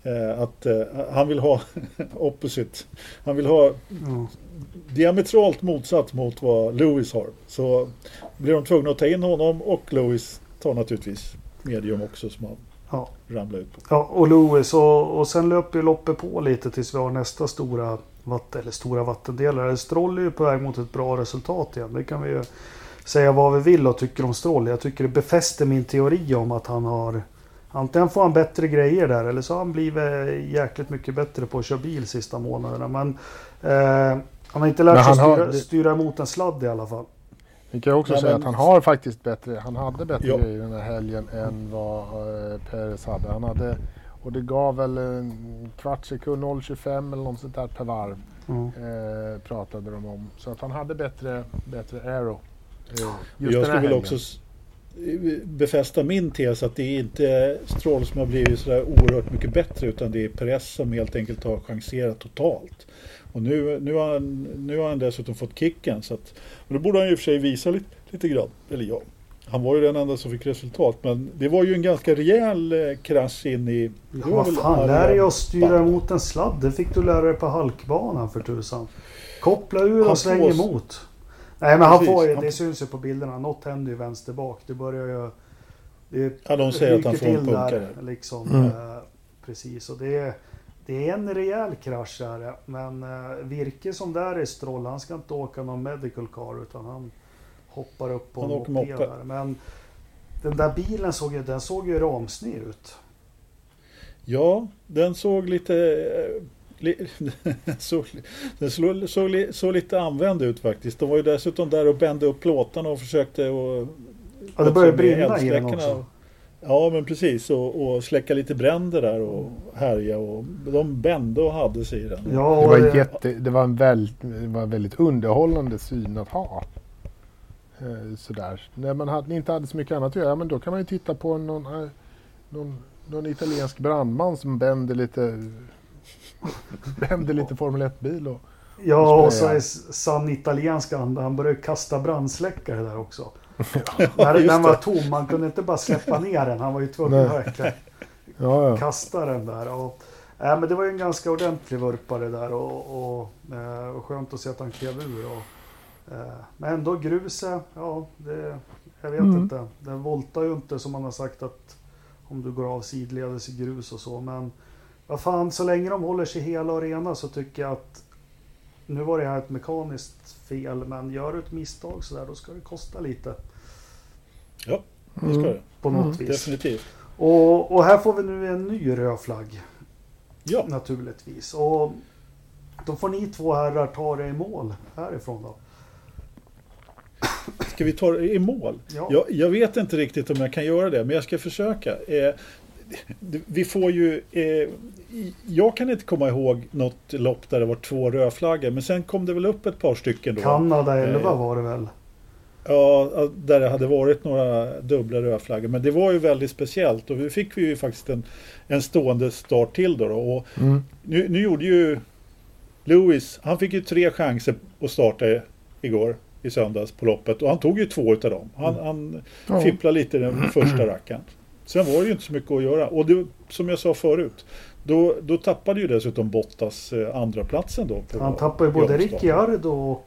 Eh, att eh, han vill ha opposite. Han vill ha mm. diametralt motsatt mot vad Lewis har. Så blir de tvungna att ta in honom och Lewis tar naturligtvis medium också som han ja. ramlar ut på. Ja, och Lewis och, och sen löper ju loppet på lite tills vi har nästa stora vatten, eller stora vattendelare. Stroll är ju på väg mot ett bra resultat igen. Det kan vi ju säga vad vi vill och tycker om Stroll. Jag tycker det befäster min teori om att han har Antingen får han bättre grejer där eller så har han blivit jäkligt mycket bättre på att köra bil sista månaderna. Men eh, han har inte lärt sig att styra, styra emot en sladd i alla fall. Vi kan också ja, säga men... att han har faktiskt bättre, han hade bättre ja. grejer den här helgen än vad eh, Perez hade. Han hade och det gav väl en kvart sekund, 0,25 eller något sånt där per varv. Mm. Eh, pratade de om. Så att han hade bättre, bättre aero. Eh, jag skulle väl också befästa min tes att det är inte Stroll som har blivit sådär oerhört mycket bättre utan det är Perez som helt enkelt har chanserat totalt. Och nu, nu, har, han, nu har han dessutom fått kicken så att, och då borde han och för sig visa lite, lite grann. Eller ja, han var ju den enda som fick resultat. Men det var ju en ganska rejäl eh, krasch in i... Ja, vad fan, lär dig att styra emot en sladd. Det fick du lära dig på halkbanan för tusan. Koppla ur och sväng emot. Nej men han får ju, det syns ju på bilderna. Något händer ju vänster bak. Det börjar ju... Det ja, de säger att han får en punkare. Liksom, mm. eh, precis, och det är, det är en rejäl krasch här. Men eh, Virke som där är Stroll, han ska inte åka någon medical car utan han hoppar upp på en moped. Men den där bilen såg ju, den såg ju ramsnig ut. Ja, den såg lite... såg, den såg, såg, såg, lite använd ut faktiskt. De var ju dessutom där och bände upp plåtarna och försökte och... Ja, det började brinna i den också. Ja, men precis. Och, och, släcka lite bränder där och härja. Och de bände och hade sig i den. Ja, det, var jätte, det, var en väldigt, det var en väldigt underhållande syn att ha. Eh, sådär. När man hade, inte hade så mycket annat att göra, men då kan man ju titta på någon, eh, någon, någon italiensk brandman som bänder lite, bänder lite Formel 1-bil. Och, ja, och så är sann italiensk anda. Han började kasta brandsläckare där också. ja, när den var tom, man kunde inte bara släppa ner den. Han var ju tvungen att verkligen ja, ja. kasta den där. Och, äh, men det var ju en ganska ordentlig vurpare där och, och, äh, och skönt att se att han klev ur. Och, Eh, men ändå gruset, ja, det, jag vet mm. inte. Den voltar ju inte som man har sagt att om du går av sidledes i grus och så. Men vad fan, så länge de håller sig hela och rena så tycker jag att nu var det här ett mekaniskt fel, men gör du ett misstag så där, då ska det kosta lite. Ja, det ska mm. det. På något mm. vis. Definitivt. Och, och, här får vi nu en ny röd flagg. Ja. Naturligtvis. Och då får ni två herrar ta det i mål härifrån då. Ska vi ta det i mål? Ja. Jag, jag, vet inte riktigt om jag kan göra det, men jag ska försöka. Eh, vi får ju... Eh, jag kan inte komma ihåg något lopp där det var två rödflaggor, men sen kom det väl upp ett par stycken då. Kanada 11 eh, var det väl? Ja, där det hade varit några dubbla rödflaggor. Men det var ju väldigt speciellt och vi fick vi ju faktiskt en, en stående start till då. då. Och mm. nu, nu gjorde ju Lewis, han fick ju tre chanser att starta igår i söndags på loppet och han tog ju två utav dem. Han, mm. han ja. fipplade lite i den första rackaren. Sen var det ju inte så mycket att göra och det, som jag sa förut då, då tappade ju dessutom Bottas eh, andra platsen då. han tappade ju både Ricciardo och...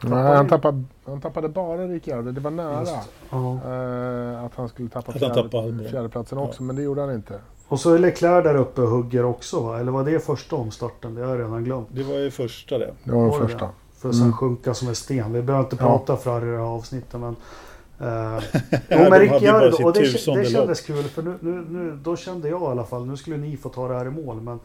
Tappade Nej, han, tappade, han tappade bara Ricciardo. Det var nära uh, att han skulle tappa fjärde, fjärdeplatsen också, ja. men det gjorde han inte. Och så är Leclerc där uppe och hugger också va? Eller var det första omstarten? Det har jag redan glömt. Det var ju första det. Det var den första. Det? För att sen mm. sjunka som en sten. Vi behöver inte prata ja. för i det här avsnittet men... Uh, jo, men Ricciardo, och det, det kändes kul för nu, nu, nu, då kände jag i alla fall, nu skulle ni få ta det här i mål men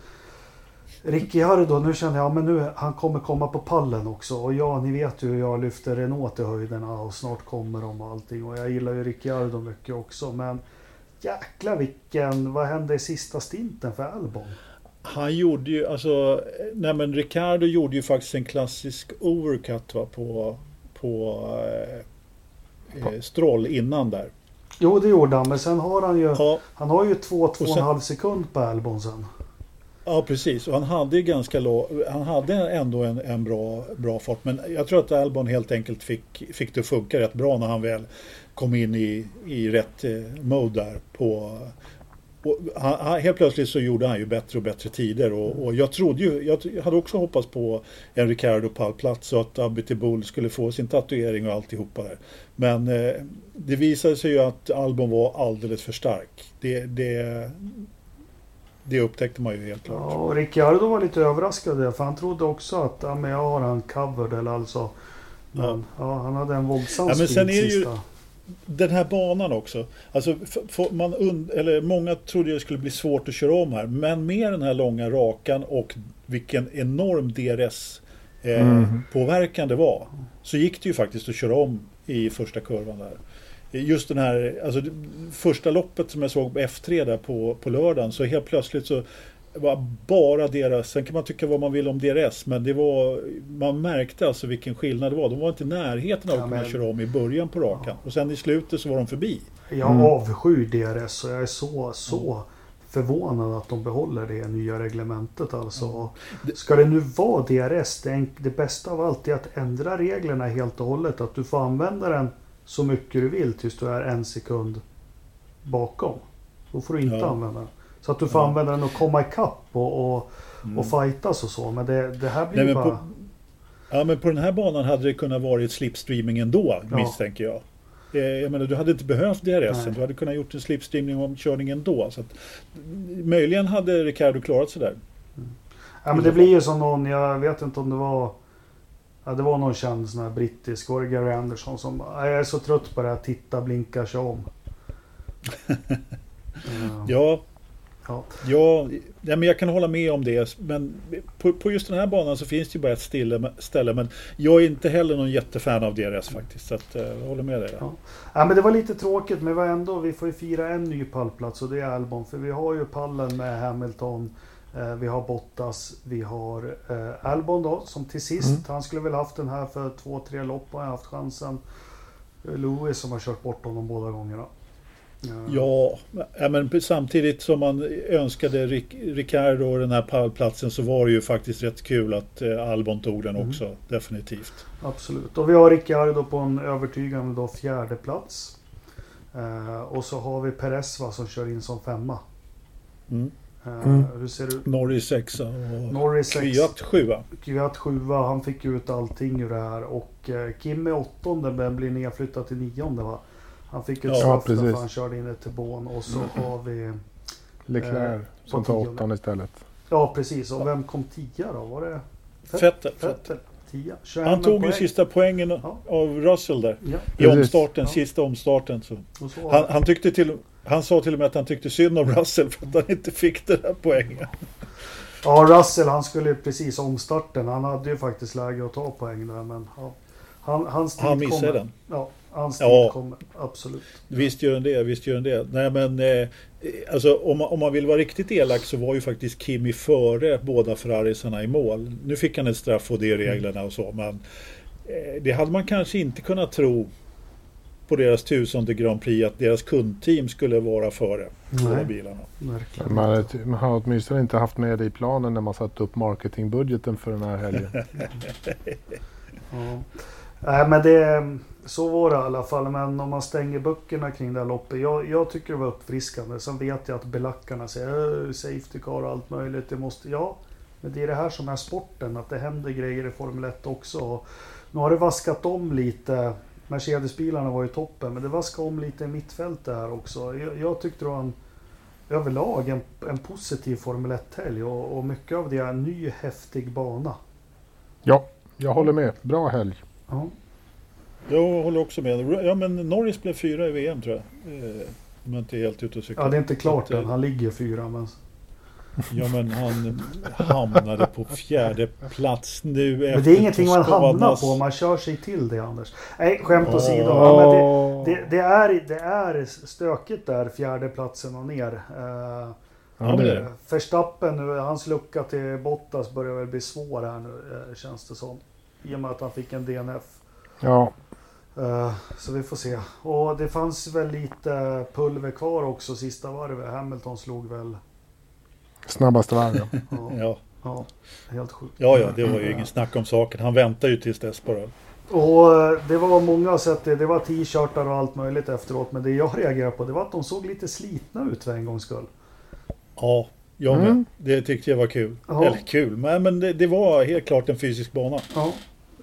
Ricciardo, nu känner jag men nu han kommer komma på pallen också. Och ja, ni vet ju hur jag lyfter Renault till höjderna och snart kommer de och allting. Och jag gillar ju Ricciardo mycket också. Men jäkla vilken, vad hände i sista stinten för Albon? Han gjorde ju, alltså, nej men Ricardo gjorde ju faktiskt en klassisk overcut va, på, på eh, Stroll innan där. Jo, det gjorde han, men sen har han ju, ja. han har ju två, två och en halv sekund på Albon sen. Ja precis och han hade ganska låg, han hade ändå en, en bra, bra fart men jag tror att Albon helt enkelt fick, fick det att funka rätt bra när han väl kom in i, i rätt eh, mode där på han, helt plötsligt så gjorde han ju bättre och bättre tider och, och jag trodde ju, jag hade också hoppats på en Ricardo pallplats och att Abiti Bull skulle få sin tatuering och alltihopa där. Men eh, det visade sig ju att Albon var alldeles för stark. Det, det, det upptäckte man ju helt klart. Ja, och Ricciardo var lite överraskad för han trodde också att ja, men jag har han covered eller alltså. Men ja. ja han hade en våldsam ja, men sen är det ju, Den här banan också. Alltså, man und, eller många trodde det skulle bli svårt att köra om här. Men med den här långa rakan och vilken enorm DRS eh, mm. påverkan det var. Så gick det ju faktiskt att köra om i första kurvan där just den här, alltså första loppet som jag såg på F3 där på, på lördagen så helt plötsligt så var bara deras, sen kan man tycka vad man vill om DRS men det var, man märkte alltså vilken skillnad det var. De var inte i närheten av att ja, kunna köra om i början på rakan ja. och sen i slutet så var de förbi. Jag mm. avskyr DRS och jag är så, så mm. förvånad att de behåller det nya reglementet alltså. Mm. Ska det nu vara DRS, det, det bästa av allt är att ändra reglerna helt och hållet. Att du får använda den så mycket du vill tills du är en sekund bakom. Då får du inte ja. använda den. Så att du får ja. använda den och komma ikapp och, och, mm. och fightas och så. Men det, det här blir Nej, bara... På, ja men på den här banan hade det kunnat vara slipstreaming ändå ja. misstänker jag. Eh, jag menar, du hade inte behövt DRS, du hade kunnat gjort en slipstreaming om körningen ändå. Så att, möjligen hade Ricardo klarat sig där. Mm. Ja men det blir ju som någon, jag vet inte om det var Ja, det var någon känd sån här brittisk, var det Gary Anderson som Jag är så trött på det här, titta, blinka, kör om. ja. Ja. Ja, ja, men jag kan hålla med om det. Men på, på, just den här banan så finns det ju bara ett stille, ställe. Men jag är inte heller någon jättefan av DRS faktiskt. Så att, eh, jag håller med dig. Ja. ja. men det var lite tråkigt. Men vi, ändå, vi får ju fira en ny pallplats och det är Albon. För vi har ju pallen med Hamilton. Eh, vi har Bottas, vi har eh, Albon då som till sist, mm. han skulle väl haft den här för två, tre lopp och har haft chansen. Lewis som har kört bort honom båda gångerna. Ja, men samtidigt som man önskade Ricardo och den här pallplatsen så var det ju faktiskt rätt kul att Albon tog den mm. också, mm. definitivt. Absolut, och vi har Ricardo på en övertygande då fjärde plats. och så har vi Perez va, som kör in som femma. Mm. Eh, mm. Hur ser det ut? Norris sexa och Norris Kvyat sjua. Kvyat sjua. Han fick ut allting ur det här. Och eh, Kim är åttonde men blir nedflyttad till nionde va? Han fick ut straff ja, för han körde in ett till bån. Och så mm. har vi... Leclerc eh, som tar åttan istället. Ja precis. Och vem kom tia då? Var det? Fettel. Fettel. Han tog ju sista poängen ja. av Russell där. Ja. I omstarten, ja. sista omstarten. Så. så han, han, tyckte till, han sa till och med att han tyckte synd om Russell för att han inte fick den här poängen. Ja, Russell han skulle precis omstarten. Han hade ju faktiskt läge att ta poäng där men ja. han, hans tid Han missade kommer. den. Ja, hans tid ja. kommer. Absolut. Visst gör den det, visst gör den det. Nej men eh, alltså om man, om man vill vara riktigt elak så var ju faktiskt Kimi före båda Ferrarisarna i mål. Nu fick han ett straff och det är reglerna och så men eh, det hade man kanske inte kunnat tro på deras tusende Grand Prix att deras kundteam skulle vara före båda bilarna. Man, man har åtminstone inte haft med det i planen när man satt upp marketingbudgeten för den här helgen. ja. Nej men det, så var det i alla fall. Men om man stänger böckerna kring det här loppet. Jag, jag tycker det var uppfriskande. Sen vet jag att belackarna säger Safety car och allt möjligt. Det måste, ja, men det är det här som är sporten. Att det händer grejer i Formel 1 också. Och nu har det vaskat om lite Mercedes-bilarna var ju toppen, men det vaskade om lite i mittfältet här också. Jag, jag tyckte det var en, överlag en, en positiv Formel 1-helg och, och mycket av det är en ny häftig bana. Ja, jag håller med. Bra helg. Ja. Jag håller också med. Ja, men Norris blev fyra i VM tror jag. Eh, om jag inte är helt ute och cyklar. Ja, det är inte klart än. Han ligger fyra. Men... Ja men han hamnade på fjärde plats nu Men det är ingenting man hamnar på, man kör sig till det Anders. Nej, skämt åsido. Ja, men det, det, det, är, det är stökigt där, fjärde platsen och ner. Ja, det är. Verstappen nu, hans lucka till Bottas börjar väl bli svår här nu, uh, känns det som. I och med att han fick en DNF. Ja. Uh, så vi får se. Och det fanns väl lite pulver kvar också sista varvet. Hamilton slog väl Snabbaste varv ja. ja. ja. Helt sjukt. Ja, ja, det var ju ingen snack om saken. Han väntar ju tills dess bara. Och eh, det var många sett det. Det var t-shirtar och allt möjligt efteråt. Men det jag reagerade på det var att de såg lite slitna ut för en gångs skull. Ja, jag med. Mm. Det tyckte jag var kul. Ja. Eller kul, men, men det, det, var helt klart en fysisk bana. Ja,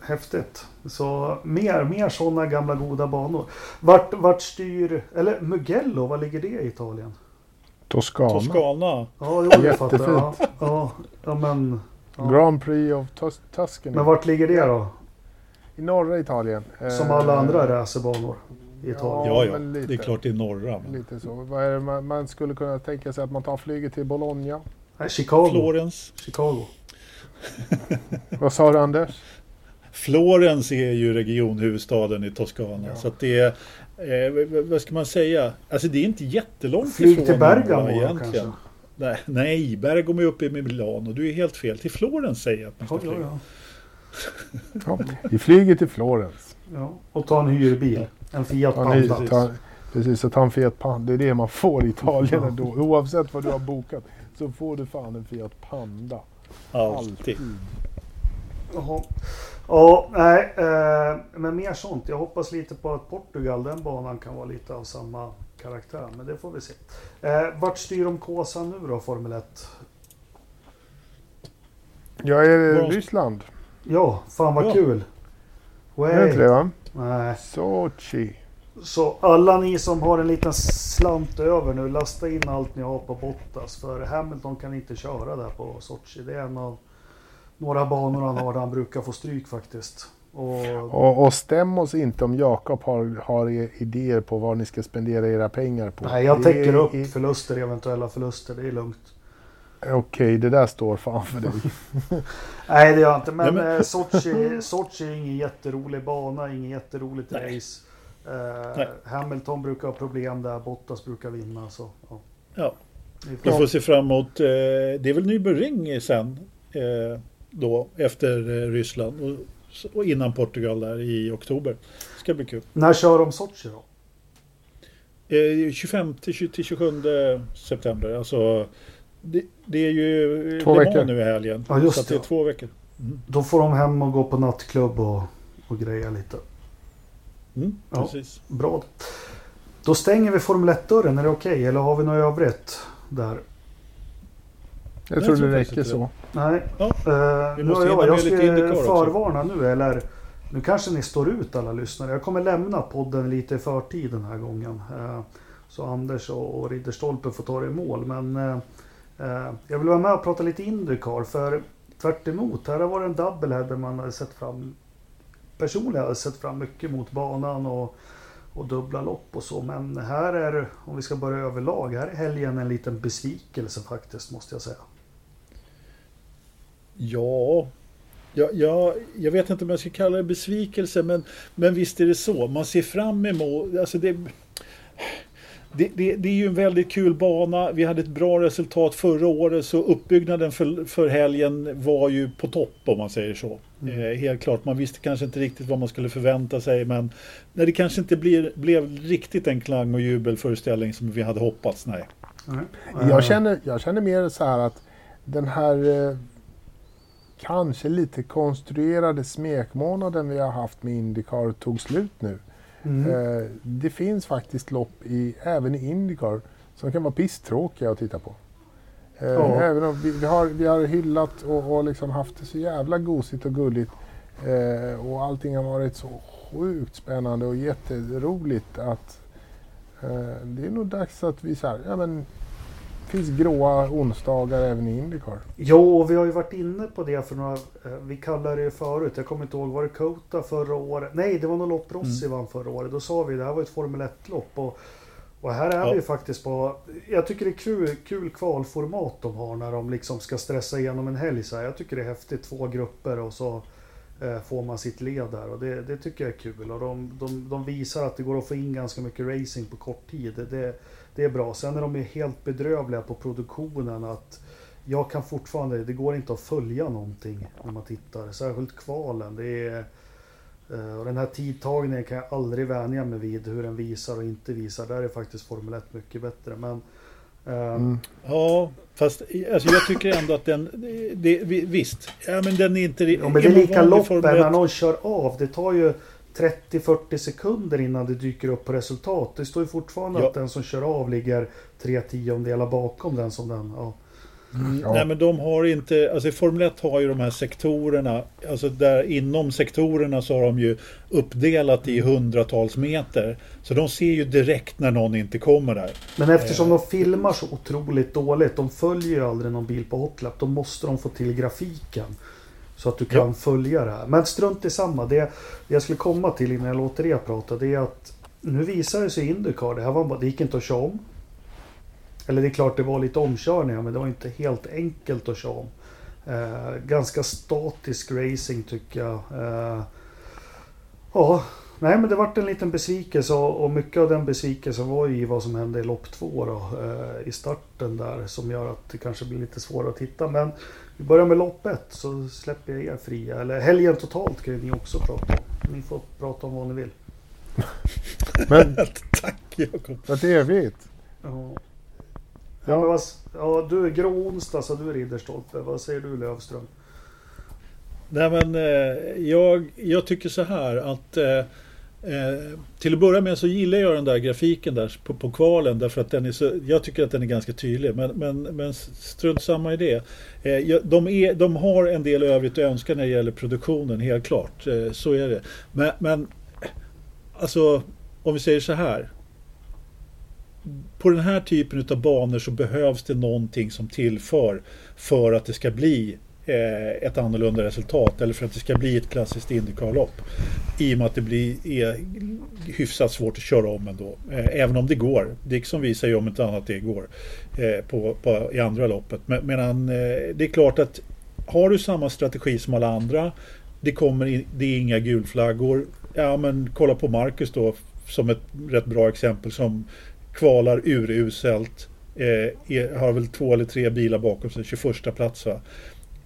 häftigt. Så mer, mer sådana gamla goda banor. Vart, vart styr, eller Mugello, var ligger det i Italien? Toscana. Toscana. Ja, jo, Jättefint. Ja, ja, ja, men, ja. Grand Prix of Tus Tuscany. Men vart ligger det då? I norra Italien. Som alla eh, andra racerbanor i Italien? Ja, ja. det är klart i norra. Men... Lite så. Vad är det man, man, skulle kunna tänka sig att man tar flyget till Bologna? Nej, Chicago. Florens. Chicago. Vad sa du Anders? Florens är ju regionhuvudstaden i Toscana. Ja. Så att det är, eh, vad ska man säga? Alltså det är inte jättelångt Flyg ifrån till Bergamo egentligen. Kanske. Nej, nej, Bergamo är uppe i Milano. Du är helt fel. Till Florens säger jag att man ska flyga. Ja, ja. ja, vi flyger till Florens. Ja, och ta en hyrbil. En Fiat Panda. Ja, precis, och ta en Fiat Panda. Det är det man får i Italien ändå. Oavsett vad du har bokat så får du fan en Fiat Panda. Alltid. Alltid. Jaha. Ja, nej, eh, men mer sånt. Jag hoppas lite på att Portugal, den banan kan vara lite av samma karaktär. Men det får vi se. Eh, vart styr de Kåsa nu då, Formel 1? Ja, är det Ryssland? Ja, fan vad ja. kul. Way. Är det inte det va? Nej. Sochi. Så alla ni som har en liten slant över nu, lasta in allt ni har på Bottas. För Hamilton kan inte köra där på Sochi. Det är en av några banor han har där han brukar få stryk faktiskt. Och, och, och stäm oss inte om Jakob har, har idéer på vad ni ska spendera era pengar på. Nej, jag täcker upp i, förluster, eventuella förluster. Det är lugnt. Okej, okay, det där står fan för dig. Nej, det gör jag inte. Men, Nej, men... Eh, Sochi, Sochi är ingen jätterolig bana, ingen jätteroligt Nej. race. Uh, Hamilton brukar ha problem där, Bottas brukar vinna. Så, ja. ja. Vi får se fram emot, eh, det är väl Nürburgring sen? Eh, då efter eh, Ryssland och, och, innan Portugal där i oktober. Det ska bli kul. När kör de Sochi då? 25 till 27 september. Alltså, det, det är ju två veckor nu i helgen. Ja, just så det. det är två veckor. Mm. Då får de hem och gå på nattklubb och, och greja lite. Mm, ja, precis. Bra. Då stänger vi Formel 1-dörren. Är det okej? Okay? Eller har vi något övrigt där? Jag, tror det räcker så. Nej. Ja. Uh, nu har jag, jag ska förvarna också. nu eller nu kanske ni står ut alla lyssnare. Jag kommer lämna podden lite i förtid den här gången. Uh, så Anders och, och Ridderstolpe får ta det i mål. Men uh, jag vill vara med och prata lite Indycar. För tvärt emot, här har varit en double där man har sett fram personligen har jag sett fram mycket mot banan och, och dubbla lopp och så. Men här är, om vi ska börja överlag, här är helgen en liten besvikelse faktiskt måste jag säga. Ja, ja, ja, jag vet inte om jag ska kalla det besvikelse, men, men visst är det så. Man ser fram emot... Alltså det, det, det, det, är ju en väldigt kul bana. Vi hade ett bra resultat förra året så uppbyggnaden för, för helgen var ju på topp om man säger så. Mm. Eh, helt klart, man visste kanske inte riktigt vad man skulle förvänta sig men när det kanske inte blir, blev riktigt en klang och jubelföreställning som vi hade hoppats, nej. Mm. Jag, känner, jag känner mer så här att den här eh, kanske lite konstruerade smekmånaden vi har haft med Indycar tog slut nu. Mm. Eh, det finns faktiskt lopp i, även i Indycar som kan vara pisstråkiga att titta på. Eh, ja. Även om vi, vi, har, vi har hyllat och, och liksom haft det så jävla gosigt och gulligt eh, och allting har varit så sjukt spännande och jätteroligt att eh, det är nog dags att vi så här, ja men finns gråa onsdagar även i Indycar. Jo, och vi har ju varit inne på det för några... Eh, vi kallade det förut, jag kommer inte ihåg, var det Kota förra året? Nej, det var nog lopp Rossi mm. vann förra året. Då sa vi det här var ett Formel 1-lopp. Och, Och här är Ja. vi faktiskt på... Jag tycker det är kul, kul kvalformat de har när de liksom ska stressa igenom en helg. Så här. Jag tycker det är häftigt. Två grupper och så eh, får man sitt led där. Och det, det tycker jag är kul. Och de, de, de visar att det går att få in ganska mycket racing på kort tid. Det, det, det är bra. Sen är de helt bedrövliga på produktionen. att jag kan fortfarande, det går inte att följa någonting när man tittar. Särskilt kvalen. Det är, eh, och den här tidtagningen kan jag aldrig vänja mig vid. Hur den visar och inte visar. Där är faktiskt Formel 1 mycket bättre. Men eh, Mm. Ja, fast alltså, jag tycker ändå att den... Det, vi- visst, ja, men den är inte... Ja, men det är lika loppen Formel 1 när någon kör av. Det tar ju 30-40 sekunder innan det dyker upp på resultat. Det står ju fortfarande Ja. att den som kör av ligger tre tiondelar bakom den som den. Ja. Ja. Nej men de har inte, alltså Formel 1 har ju de här sektorerna, alltså där inom sektorerna så har de ju uppdelat i hundratals meter. Så de ser ju direkt när någon inte kommer där. Men eftersom de filmar så otroligt dåligt. De följer ju aldrig någon bil på hotlap. Då måste de få till grafiken. Så att du kan Ja. följa det här. Men strunt i samma. Det, jag skulle komma till innan jag låter er prata. Det är att nu visar det sig Indycar. Det här var det gick inte att köra om. Eller det är klart det var lite omkörningar. Men det var inte helt enkelt att köra om. Eh, ganska statisk racing tycker jag. Eh, ja, Nej men det vart en liten besvikelse och mycket av den besvikelsen var ju i vad som hände i lopp två då, eh, i starten där som gör att det kanske blir lite svårare att titta. Men vi börjar med lopp ett så släpper jag er fria. Eller helgen totalt kan ju ni också prata om. Ni får prata om vad ni vill. Men Tack Jakob. vad trevligt. Ja. Ja. Vad, ja, du är grå onsdag så du är Ridderstolpe. Vad säger du Lövström? Nej men eh, jag, jag tycker så här att eh, eh, till att börja med så gillar jag den där grafiken där på, på kvalen därför att den är så, jag tycker att den är ganska tydlig men, men, men strunt samma i det. Eh, de, är, de har en del övrigt att önska när det gäller produktionen, helt klart. Eh, så är det. Men, men alltså om vi säger så här. På den här typen av banor så behövs det någonting som tillför för att det ska bli Eh, ett annorlunda resultat eller för att det ska bli ett klassiskt Indycar-lopp. I och med att det blir, är hyfsat svårt att köra om ändå. Eh, även om det går. Dixon visar ju om inte annat det går eh, på, på, i andra loppet. Men, medan, det är klart att har du samma strategi som alla andra det, kommer in, det är inga gulflaggor. Ja men kolla på Marcus då som ett rätt bra exempel som kvalar uruselt. Eh, har väl två eller tre bilar bakom sig, 21 plats va.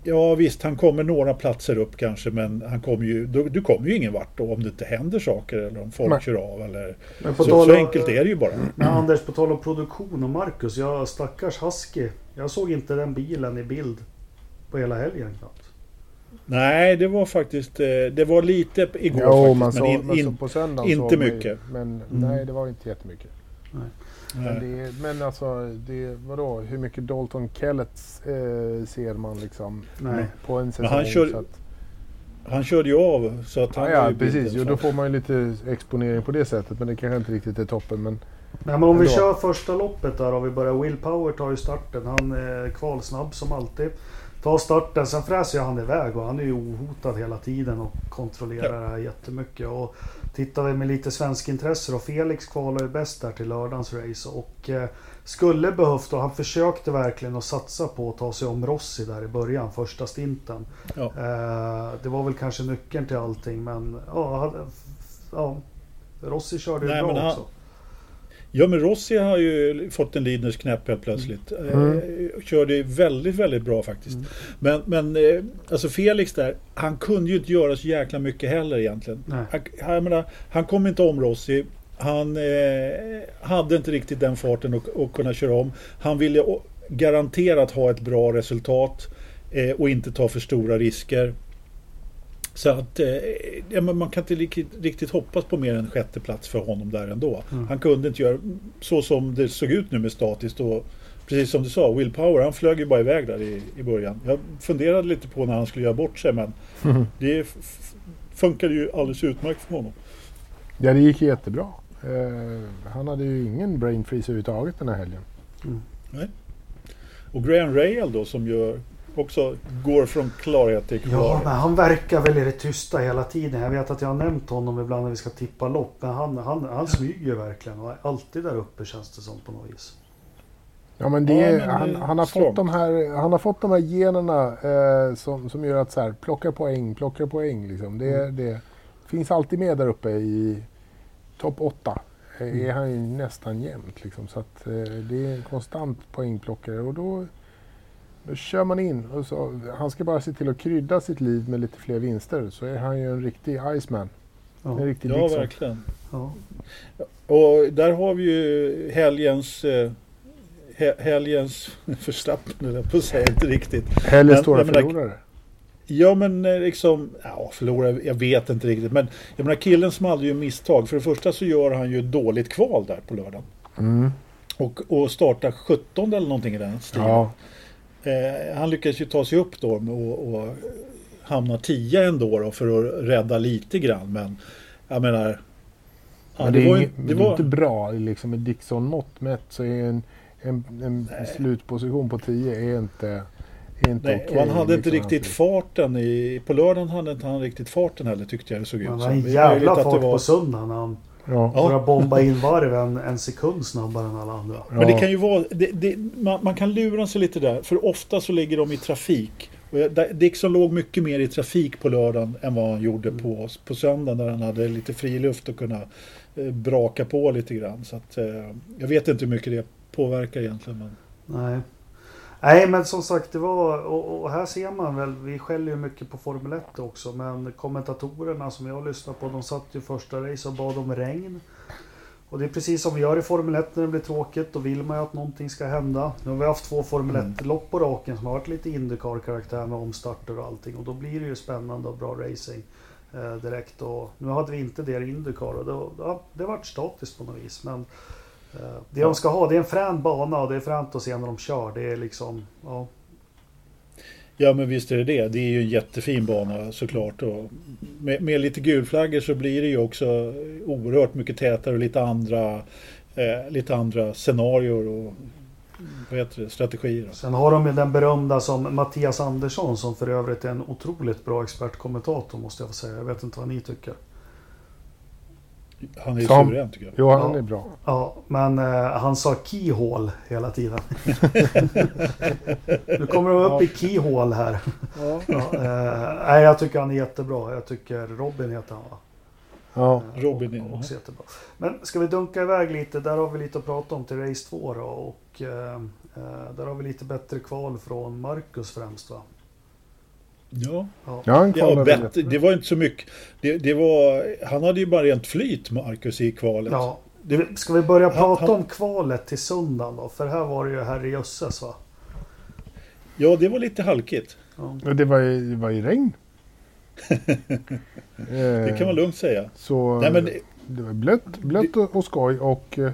Ja visst, han kommer några platser upp kanske men han kommer ju, du, du kommer ju ingen vart då om det inte händer saker eller om folk Nej. kör av eller Men på så, tal så enkelt är det ju bara. Men Anders, på tal om produktion och Marcus. Jag stackars Husky. Jag såg inte den bilen i bild på hela helgen knappt. Nej, det var faktiskt, eh, det var lite igår Jo, faktiskt. man men så, in, men så in, på söndagen inte såg mycket. Men Mm. nej, det var inte jättemycket. Men, det, är- men alltså, det, vadå, hur mycket Dalton Kellets eh, ser man liksom Nej. på en säsong? han kör- så att, Han körde ju av så att han ja, var ja, precis. Jo, då får man ju lite exponering på det sättet. Men det kanske inte riktigt är toppen. Men Nej men om vi kör första loppet där och vi börjar. Will Power tar ju starten. Han är kvalsnabb som alltid. Tar starten, sen fräser ju han iväg och han är ju ohotad hela tiden och kontrollerar det här jättemycket. Och tittar vi med lite svensk intresse då. Felix kvalar ju bäst där till lördagens race och eh, skulle behövt och han försökte verkligen att satsa på att ta sig om Rossi där i början, första stinten. Ja. Eh, det var väl kanske nyckeln till allting men ja, ja Rossi körde ju bra också. Ja men Rossi har ju fått en Lidners knäpp helt plötsligt. Mm. Eh, körde väldigt, väldigt bra faktiskt. Mm. Men, men eh, alltså Felix där, han kunde ju inte göra så jäkla mycket heller egentligen. Nej. Han, jag menar, han kom inte om Rossi. Han eh, hade inte riktigt den farten att, att kunna köra om. Han ville garanterat ha ett bra resultat eh, och inte ta för stora risker. Så att eh, ja, men man kan inte riktigt, hoppas på mer än sjätte plats för honom där ändå. Mm. Han kunde inte göra så som det såg ut nu med statiskt. Och, precis som du sa, Will Power han flög ju bara iväg där i, i början. Jag funderade lite på när han skulle göra bort sig men det f- f- funkade ju alldeles utmärkt för honom. ja, det gick jättebra. Eh, han hade ju ingen brain freeze överhuvudtaget den här helgen. Och Graham Rail då som gör också går från klarhet till Ja, klarhet. men han verkar väl i det tysta hela tiden. Jag vet att jag har nämnt honom ibland när vi ska tippa lopp. Men han, han, han smyger verkligen och är alltid där uppe känns det som på något vis. Ja, men det Ja, men han, det han, har fått de här, han har fått de här generna eh, som, som gör att så här, plocka poäng, plocka poäng. Liksom. Det, Mm. det finns alltid med där uppe i topp 8. Mm. är han ju nästan jämt. Liksom. Så att, eh, det är en konstant poängplockare. Och då, då kör man in. Och så, han ska bara se till att krydda sitt liv med lite fler vinster. Så är han ju en riktig Iceman. En Ja, riktig Ja, Dixon. verkligen. ja. Och där har vi ju helgens... Eh, he- helgens Verstappen, eller på att säga inte riktigt. Helgens Men- stora menar- förlorare. Ja men eh, liksom, ja förlora, jag vet inte riktigt. Men jag menar killen som hade ju misstag. För det första så gör han ju dåligt kval där på lördagen. Mm. Och, och startar 17 eller någonting i den stilen. Ja, Eh, han lyckas ju ta sig upp då och, och hamna 10 ändå då för att rädda lite grann. Men jag menar... Ja, men det, är var ju- det är inte bra. Liksom, med Dixon-mått mätt så är en, en, en slutposition på 10 är inte, är inte Nej, och han hade inte liksom, riktigt alltså. farten i... På lördagen hade inte han riktigt farten heller tyckte jag det såg ut Han som. en Det är möjligt jävla det fart var- på söndagen. när Han Ja. Ja. börjar bomba in varv en, en sekund snabbare än alla andra. Men det kan ju vara, det, det, man, man kan lura sig lite där, för ofta så ligger de i trafik. Dixon låg mycket mer i trafik på lördagen än vad han gjorde på, på söndagen där han hade lite fri luft och kunna eh, braka på lite grann. Så att, eh, jag vet inte hur mycket det påverkar egentligen. Men... Nej. Nej men som sagt det var och, och här ser man väl Vi skäller ju mycket på Formel 1 också Men kommentatorerna som jag lyssnar på De satt ju första race och bad om regn. Och det är precis som vi gör i Formel 1 när det blir tråkigt Då vill man ju att någonting ska hända. Nu har vi haft två Formel Mm. 1 lopp på raken Som har varit lite Indycar-karaktär med omstarter och allting Och då blir det ju spännande och bra racing eh, Direkt. Och Nu hade vi inte det i Indycar och då, ja, det vart statiskt på något vis men Det de ska ha, det är en frän bana och det är fränt att se när de kör. Det är liksom, ja. Ja men visst är det det. Det är ju en jättefin bana såklart. Och med, med lite gulflaggor så blir det ju också oerhört mycket tätare och lite andra, eh, lite andra scenarier och vad heter det, strategier. Sen har de ju den berömda som Mattias Andersson som för övrigt är en otroligt bra expertkommentator måste jag få säga. Jag vet inte vad ni tycker. Han är ju suverän tycker jag. Jo, han Ja. är bra. Ja, men eh, han sa keyhole hela tiden. nu kommer de upp i keyhole här. Ja. Ja, eh, nej, jag tycker han är jättebra. Jag tycker Robin heter han va? Ja. Eh, Robin, och- ja. också jättebra. Men ska vi dunka iväg lite? Där har vi lite att prata om till race 2 då. Och eh, eh, där har vi lite bättre kval från Marcus främst va? Ja. Ja. Han Ja, rätt. det var inte så mycket. Det, det var, han hade ju bara rent flyt, Marcus, i kvalet. ja. Det, Ska vi börja Han- prata han- om kvalet till söndagen då? För här var det ju herrejösses va? ja, det var lite halkigt. Ja. Det var ju, det var ju regn. Det kan man lugnt säga. Så Nej, men det, det var blött, blött och, och skoj. Och eh,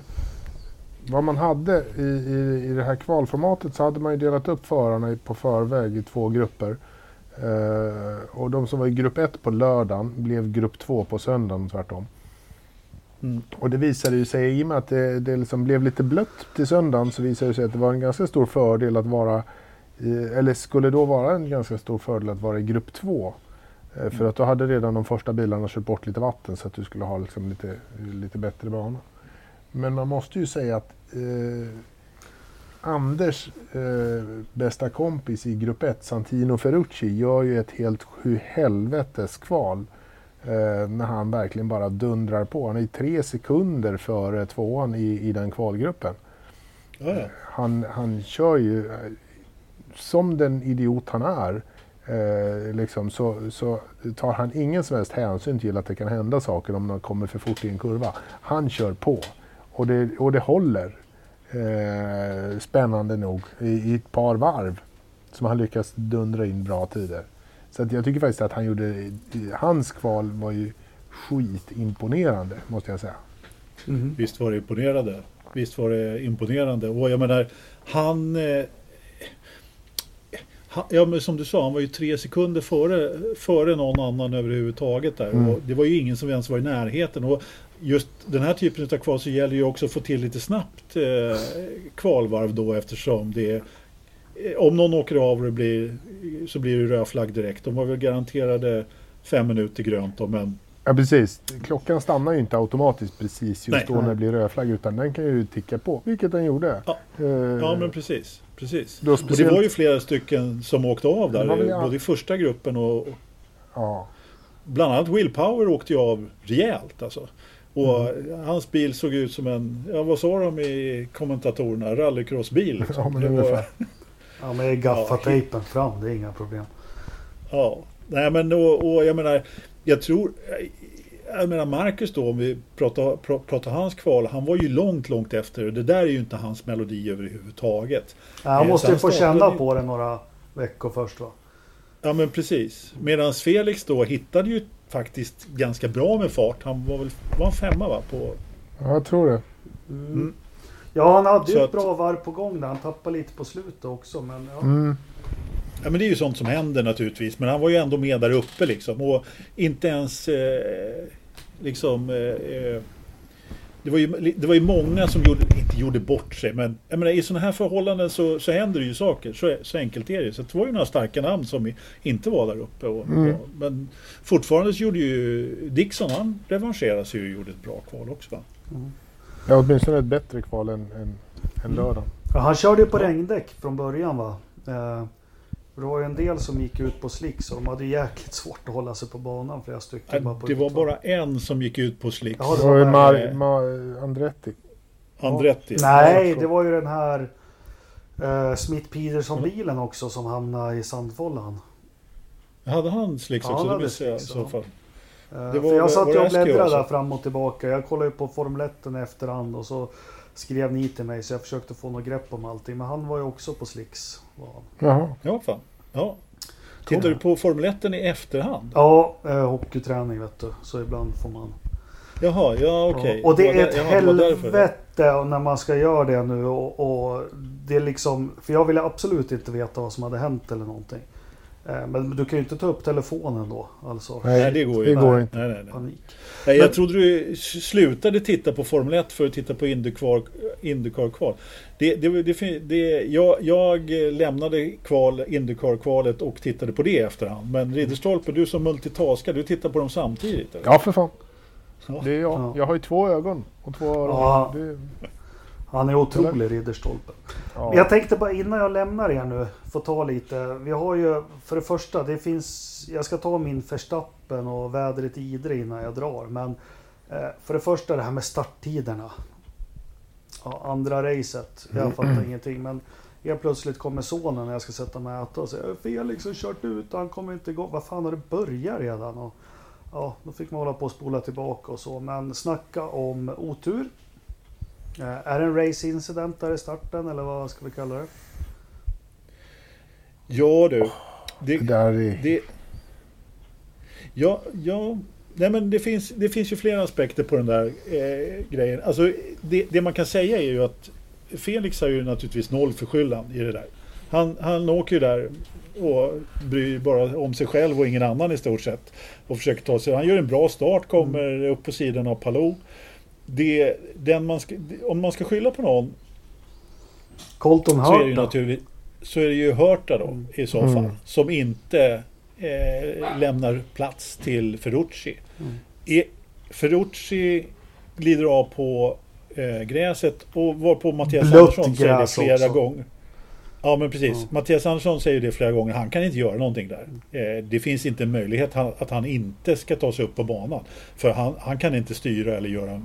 vad man hade i, i, i det här kvalformatet så hade man ju delat upp förarna på förväg i två grupper. Eh, och de som var i grupp 1 på lördagen blev grupp 2 på söndagen tvärtom. Mm. Och det visade ju sig, i och med att det, det liksom blev lite blött till söndagen, så visade det sig att det var en ganska stor fördel att vara i, eller skulle då vara en ganska stor fördel att vara i grupp 2. Eh, För att då hade redan de första bilarna kört bort lite vatten så att du skulle ha liksom lite, lite bättre bana. Men man måste ju säga att eh, Anders eh, bästa kompis i grupp 1, Santino Ferrucci, gör ju ett helt sju helvetes kval. Eh, när han verkligen bara dundrar på. Han är tre sekunder före tvåan i, i den kvalgruppen. ja. Han, han kör ju eh, som den idiot han är. Eh, liksom, så, så tar han ingen som helst hänsyn till att det kan hända saker om man kommer för fort i en kurva. Han kör på och det, och det håller. Eh, spännande nog i, i ett par varv som han lyckas dundra in bra tider. Så att jag tycker faktiskt att han gjorde, hans kval var ju skitimponerande måste jag säga. Mhm. Visst var det imponerande. Visst var det imponerande. Och jag menar, han... Eh, han ja, men som du sa, han var ju tre sekunder före, före någon annan överhuvudtaget där. Mm. Och det var ju ingen som ens var i närheten. Och just den här typen av kval så gäller ju också att få till lite snabbt eh, kvalvarv då eftersom det eh, om någon åker av det blir, så blir det röd flagg direkt. De var väl garanterade fem minuter grönt då, men Ja precis. Klockan stannar ju inte automatiskt precis just Nej. då när det blir rödflagg utan den kan ju ticka på, vilket den gjorde. Ja. Eh, ja men precis. precis. Då Och det speciellt- var ju flera stycken som åkte av där, väl jag. både i första gruppen och och ja. bland annat Will Power åkte ju av rejält alltså. Och hans bil såg ut som en, ja vad sa de i kommentatorerna, rallycrossbil. Liksom. Ja, men Det var- ungefär. Ja, med gaffatejpen fram, det är inga problem. Ja, nej men och, och jag menar, jag tror, jag menar Marcus då, om vi pratar, pra- pratar hans kval, han var ju långt, långt efter. Det där är ju inte hans melodi överhuvudtaget. Ja, han Eh, måste ju få känna på det några veckor först va? Ja men precis. Medan Felix då hittade ju faktiskt ganska bra med fart. Han var väl var han femma va? På, ja, jag tror det. Mm. Ja, han hade ju ett att- bra varv på gång där. Han tappade lite på slutet också. Men ja. Mm. Ja men det är ju sånt som händer naturligtvis. Men han var ju ändå med där uppe liksom. Och inte ens eh, liksom... Eh, eh, det var, ju, det var ju många som gjorde, inte gjorde bort sig. Men jag menar, i sådana här förhållanden så, så händer det ju saker. Så, så enkelt är det. Så det var ju några starka namn som inte var där uppe. Och, Mm. och, men fortfarande så gjorde ju Dixon, han revanscherade sig och gjorde ett bra kval också va? Ja, åtminstone ett bättre kval än, än, än lördagen. Ja, han körde ju på regndäck från början va? Eh, det var ju en del som gick ut på slicks och de hade jäkligt svårt att hålla sig på banan flera stycken. bara på Det var bara en som gick ut på slicks. Ja, Det var ju Mar, Mar, Andretti. Andretti. Nej, Ja, det var ju den här uh, Smith Peterson-bilen också som hamnade i sandfållan. Hade han slicks Ja, också? han det hade visste jag i slicks, så ja. fall. Eh, Det var- för jag satt ju och bläddrade där fram och tillbaka. Jag kollade ju på Formel 1 i efterhand och så skrev ni till mig så jag försökte få något grepp om allting. Men han var ju också på slicks. var han. Jaha. Ja, fan. Ja. Tittar du på Formel 1 i efterhand? Ja, eh, hockeyträning vet du. Så ibland får man. Jaha, ja okej. Ja, Och det är ett helvete när man ska göra det nu. Och, och det är liksom, för jag ville absolut inte veta vad som hade hänt eller någonting. Eh, Men du kan ju inte ta upp telefonen då. Alltså Nej, det går ju det inte. går inte. Nej, nej, nej. panik. nej jag Men- trodde du slutade titta på Formel 1 för att titta på Indycar, Indycar-kval. Det, det, det, fin- det, jag, jag lämnade kval, Indycar-kvalet och tittade på det efterhand. Men Ridderstolpe, du som multitaskar, du tittar på dem samtidigt? Eller? Ja, för fan. Ja. Det är jag. Ja. Jag har ju två ögon och två öron. Ja. Det, Han är otrolig Ridderstolpe. ja. Jag tänkte bara innan jag lämnar er nu få ta lite. Vi har ju för det första, det finns. Jag ska ta min Verstappen och vädret i Idre innan jag drar. Men eh, för det första det här med starttiderna. Ja, andra racet. Jag fattar ingenting. Men helt plötsligt kommer sonen när jag ska sätta mig och äta och säger Felix har kört ut han kommer inte igång. Vad fan har det börjat redan? Och, ja, då fick man hålla på och spola tillbaka och så. Men snacka om otur. Eh, Är det en race incident där i starten eller vad ska vi kalla det? Ja du. Det, Det där är... Det... Ja, ja. Nej men det finns, det finns ju flera aspekter på den där eh, grejen. Alltså det, det man kan säga är ju att Felix har ju naturligtvis noll förskyllan i det där. Han, han åker ju där och bryr bara om sig själv och ingen annan i stort sett. Och försöker ta sig. Han gör en bra start, kommer upp på sidan av Palou. Det, den man ska, om man ska skylla på någon Colton så är det ju Hurta. naturligt så är det ju Hörta då i så Mm. fall. Som inte eh, lämnar plats till Ferrucci. Mm. E, Ferrucci glider av på eh, gräset och var på Mattias Blött Andersson säger det flera också. gånger. Ja men precis. Mm. Mattias Andersson säger det flera gånger. Han kan inte göra någonting där. Eh, det finns inte en möjlighet att han inte ska ta sig upp på banan. För han, han kan inte styra eller göra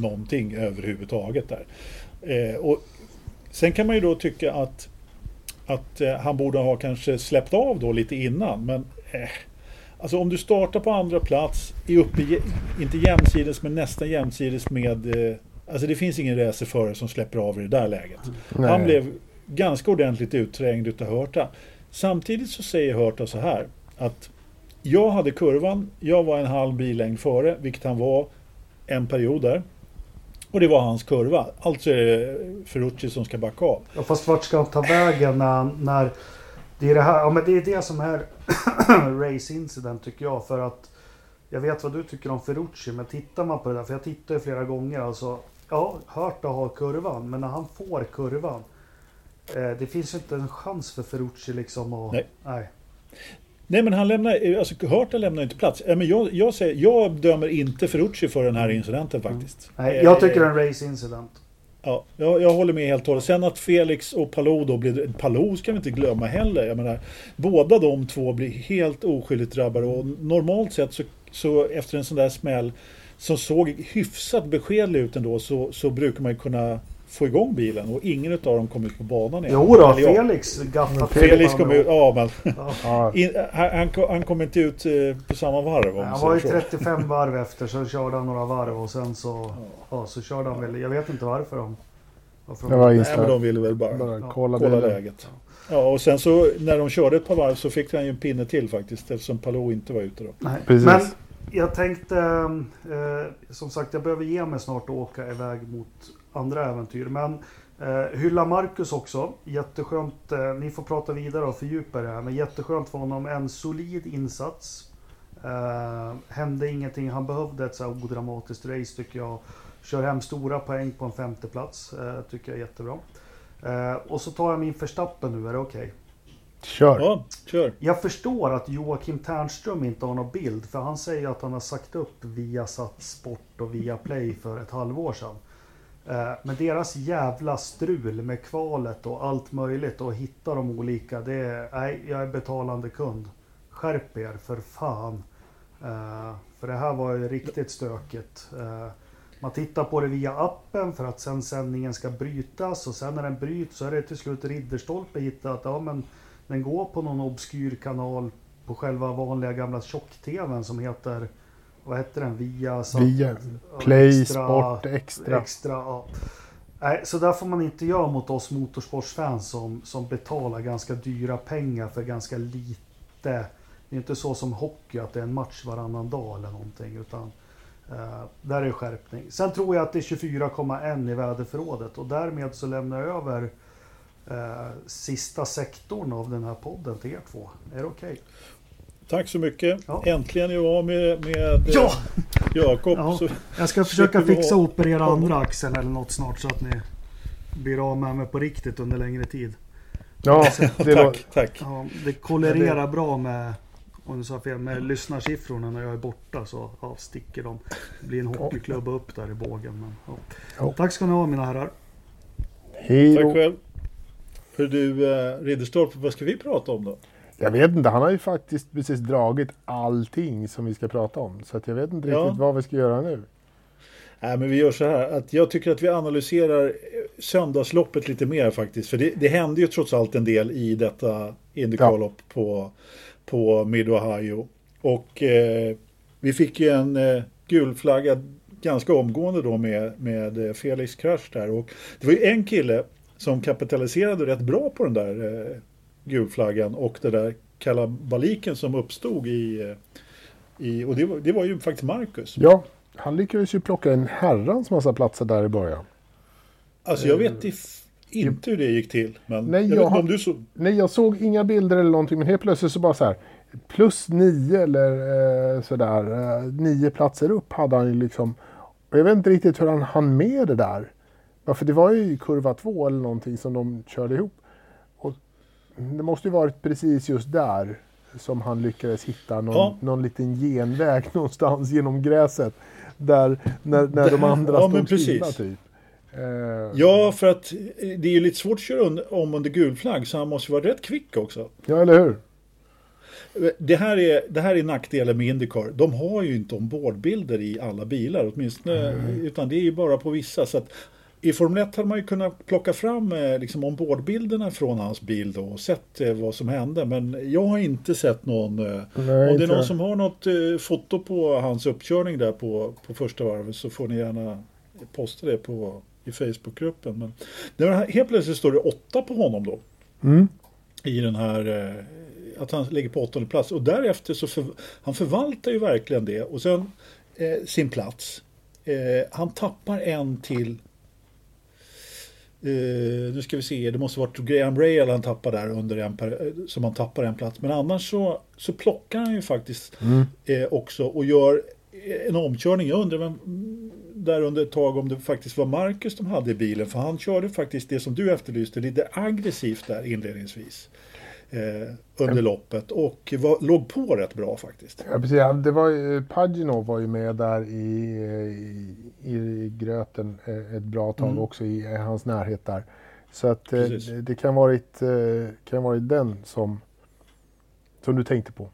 någonting överhuvudtaget där. Eh, och sen kan man ju då tycka att att eh, han borde ha kanske släppt av då lite innan. Men eh, alltså om du startar på andra plats, är uppe, inte jämsides men nästan jämsides med... Eh, alltså det finns ingen racerförare som släpper av i det där läget. Nej. Han blev ganska ordentligt utträngd utav Hörta. Samtidigt så säger Hörta så här att jag hade kurvan, jag var en halv billängd före, vilket han var en period där. Och det var hans kurva. Alltså är det Ferrucci som ska backa av. Ja, fast vart ska han ta vägen när, när det är det här, ja men det är det som är race incident tycker jag för att jag vet vad du tycker om Ferrucci men tittar man på det där, för jag tittar ju flera gånger alltså ja, Hörta har kurvan men när han får kurvan Eh, det finns ju inte en chans för Ferrucci liksom att... Nej. nej. Nej men han lämnar, alltså Hurta lämnar inte plats. Men jag, jag, säger, jag dömer inte Ferrucci för den här incidenten faktiskt. nej. Eh, Jag tycker det är en race incident. Ja, jag, jag håller med helt och hållet. Sen att Felix och Palou då blir... Palou ska vi inte glömma heller. Jag menar, båda de två blir helt oskyldigt drabbade och normalt sett så, så efter en sån där smäll som såg hyfsat beskedlig ut ändå så, så brukar man ju kunna få igång bilen och ingen av dem kom ut på banan igen. Jo då, Eller Felix gaffade Felix till kom ut, ja men Ja. Ja, in, han, han, kom- inte ut eh, på samma varv om Han var ju säger så. 35 varv efter, så körde han några varv och sen så... Ja, så körde han väl... Jag vet inte varför de... varför de- Nej men de ville väl bara Bara kolla, kolla läget. Ja och sen så när de körde ett par varv så fick han ju en pinne till faktiskt eftersom Palou inte var ute då. Nej. Precis. Men jag tänkte... Eh, som sagt, jag behöver ge mig snart och åka iväg mot andra äventyr. Men eh, hylla Marcus också. Jätteskönt. Eh, ni får prata vidare och fördjupa det här. Men jätteskönt för honom. En solid insats. Eh, hände ingenting. Han behövde ett så här odramatiskt race tycker jag. Kör hem stora poäng på en femteplats. Eh, tycker jag är jättebra. Eh, och så tar jag min förstappen nu. Är det okej? Kör. Ja, kör. Jag förstår att Joakim Ternström inte har någon bild för han säger att han har sagt upp Viasat Sport och Viaplay för ett halvår sedan. Eh, men deras jävla strul med kvalet och allt möjligt och hitta de olika. Det är, nej, jag är betalande kund. Skärp er för fan. Eh, för det här var ju riktigt stökigt. Eh, man tittar på det via appen för att sen sändningen ska brytas och sen när den bryts så är det till slut Ridderstolpe hittat att ja men den går på någon obskyr kanal på själva vanliga gamla tjock-tvn som heter vad hette den? Via, Sat- Via Play, Extra- Sport, Extra. Extra, ja. Nej, så där får man inte göra mot oss motorsportsfans som, som betalar ganska dyra pengar för ganska lite. Det är inte så som hockey att det är en match varannan dag eller någonting. Utan, eh, där är skärpning. Sen tror jag att det är 24,1 i väderförrådet och därmed så lämnar jag över eh, sista sektorn av den här podden till er två. Är det okej? Tack så mycket. Ja. Äntligen är jag av med, med eh, Ja! Jakob. Ja. Jag ska försöka fixa och operera andra axeln eller något snart så att ni blir av med mig på riktigt under längre tid. Ja, det tack, tack. Ja, det kollererar bra med, om du sa fel, med lyssnarsiffrorna när jag är borta så ja, sticker de. Det blir en hockeyklubba upp där i bågen. Men, ja. Ja. Tack ska ni ha mina herrar. Hej Tack då. själv. För du, eh, Ridderstolpe, vad ska vi prata om då? Jag vet inte, han har ju faktiskt precis dragit allting som vi ska prata om. Så att jag vet inte Ja. riktigt vad vi ska göra nu. Nej, men vi gör så här att jag tycker att vi analyserar söndagsloppet lite mer faktiskt. För det, det hände ju trots allt en del i detta Indycar-lopp på, på Mid-Ohio. Och eh, vi fick ju en eh, gul flagga ganska omgående då med, med eh, Felix krasch där. Och det var ju en kille som kapitaliserade rätt bra på den där eh, gulflaggan och det där kalabaliken som uppstod i, eh, i och det var, det var ju faktiskt Marcus. Ja, han lyckades ju plocka en herrans massa platser där i början. Alltså jag vet if- inte hur det gick till. Men Nej, jag jag har- om du så... Nej, jag såg inga bilder eller någonting, men helt plötsligt så bara så här. Plus nio eller eh, sådär, eh, nio platser upp hade han ju liksom. Och jag vet inte riktigt hur han hann med det där. Ja, för det var ju kurva två eller någonting som de körde ihop. Det måste ju varit precis just där som han lyckades hitta någon, Ja. någon liten genväg någonstans genom gräset. Där när, när de andra ja, stod stilla typ. Eh, Ja, för att det är ju lite svårt att köra om under gul flagg så han måste ju vara rätt kvick också. ja, eller hur? Det här är, det här är nackdelen med Indycar. De har ju inte ombordbilder i alla bilar åtminstone. Utan det är ju bara på vissa. Så att I Formel 1 hade man ju kunnat plocka fram eh, liksom ombordbilderna från hans bil då och sett eh, vad som hände. Men jag har inte sett någon. eh, Nej, Om det är någon som har något eh, foto på hans uppkörning där på, på första varvet så får ni gärna posta det på, i Facebookgruppen. Men var, helt plötsligt står det åtta på honom då. Mm. I den här, eh, att han ligger på åttonde plats. Och därefter så för, han förvaltar ju verkligen det. Och sen eh, sin plats. Eh, han tappar en till Eh, nu ska vi se, det måste varit Graham Rail han tappar där under en per, eh, som han tappar en plats. Men annars så, så plockar han ju faktiskt Mm. eh, också och gör eh, en omkörning. Jag undrar vem, där under ett tag om det faktiskt var Marcus de hade i bilen. För han körde faktiskt det som du efterlyste, lite aggressivt där inledningsvis. Eh, under loppet och var, låg på rätt bra faktiskt. Ja, precis. Det var, Pagino var ju med där i, i, i gröten eh, ett bra tag mm. också i hans närhet där. Så att eh, det, det, kan varit, kan varit den som, som du tänkte på.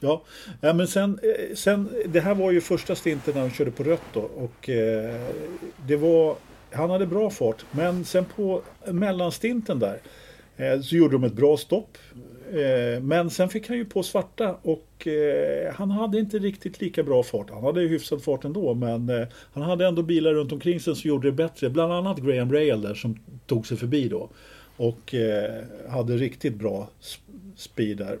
Ja, ja men sen, sen, det här var ju första stinten när han körde på rött då och det var, han hade bra fart men sen på mellanstinten där så gjorde de ett bra stopp. Eh, men sen fick han ju på svarta och eh, han hade inte riktigt lika bra fart. Han hade hyfsad fart ändå men eh, han hade ändå bilar runt omkring sig som gjorde det bättre. Bland annat Graham Rail där som tog sig förbi då. Och hade riktigt bra speed där.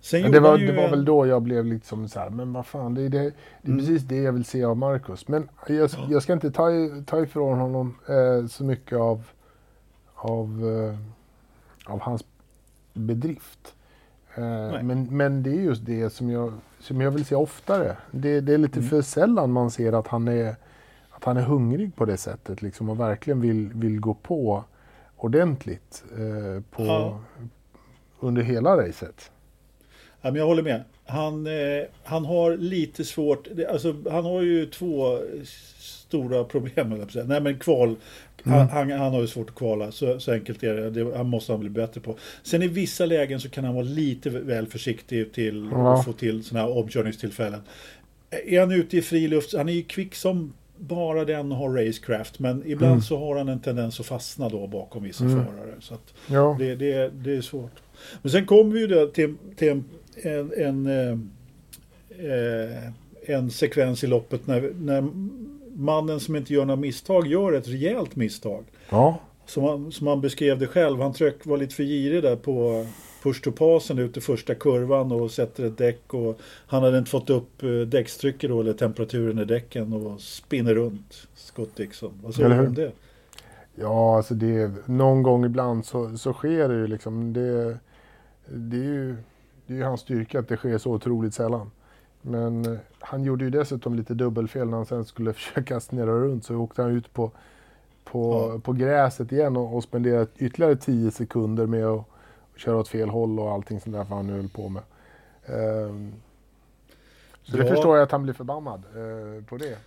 Sen det, var, ju... det var väl då jag blev liksom så här, men vad fan, det är, det, det är mm. precis det jag vill se av Marcus. Men jag, jag ska inte ta, ta ifrån honom eh, så mycket av, av, eh, av hans bedrift. Eh, men, men det är just det som jag, som jag vill se oftare. Det, det är lite mm. för sällan man ser att han är, att han är hungrig på det sättet liksom, och verkligen vill, vill gå på ordentligt eh, på, ja. under hela racet. Ja, men jag håller med. Han, eh, han har lite svårt, alltså, han har ju två stora problem. Eller Nej men kval, mm. han, han, har ju svårt att kvala, så, så enkelt är det. det. Han måste han bli bättre på. Sen i vissa lägen så kan han vara lite väl försiktig till ja. att få till sådana här omkörningstillfällen. Är han ute i friluft, han är ju kvick som bara den har racecraft men ibland mm. så har han en tendens att fastna då bakom vissa mm. förare. Så ja. det, det, det är svårt. Men sen kommer vi ju till, till en, en, en, eh, en sekvens i loppet när, när mannen som inte gör några misstag gör ett rejält misstag. Ja. Som han, som han beskrev det själv, han tröck, var lite för girig där på push to passen ut i första kurvan och sätter ett däck och han hade inte fått upp eh, däckstrycket då eller temperaturen i däcken och spinner runt Scott Dixon. Vad säger du om det? Ja, alltså det, någon gång ibland så, så sker det ju liksom. Det, det är ju det är hans styrka att det sker så otroligt sällan. Men eh, han gjorde ju dessutom lite dubbelfel när han sen skulle försöka snurra runt så åkte han ut på, på, ja. på gräset igen och, och spenderade ytterligare 10 sekunder med att köra åt fel håll och allting sånt där för han höll på med. Um, så ja. det förstår jag att han blir förbannad uh, på det.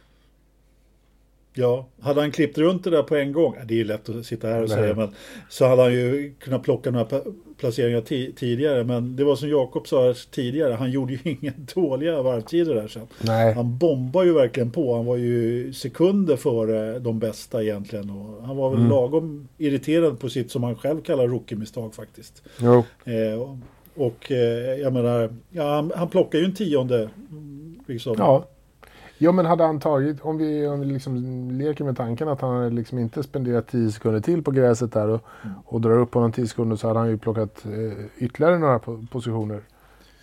Ja, hade han klippt runt det där på en gång, det är ju lätt att sitta här och Nej. säga, men så hade han ju kunnat plocka några placeringar tidigare. Men det var som Jakob sa tidigare, han gjorde ju inga dåliga varvtider där sen. Nej. Han bombar ju verkligen på, han var ju sekunder före de bästa egentligen. Och han var väl mm. lagom irriterad på sitt som han själv kallar rookie-misstag faktiskt. Jo. Eh, och, och eh, jag menar, ja, han, han plockar ju en tionde. Liksom. Ja. Ja men hade han tagit, om vi, om vi liksom leker med tanken att han liksom inte spenderat 10 sekunder till på gräset där och, mm. och drar upp honom 10 sekunder så hade han ju plockat eh, ytterligare några positioner.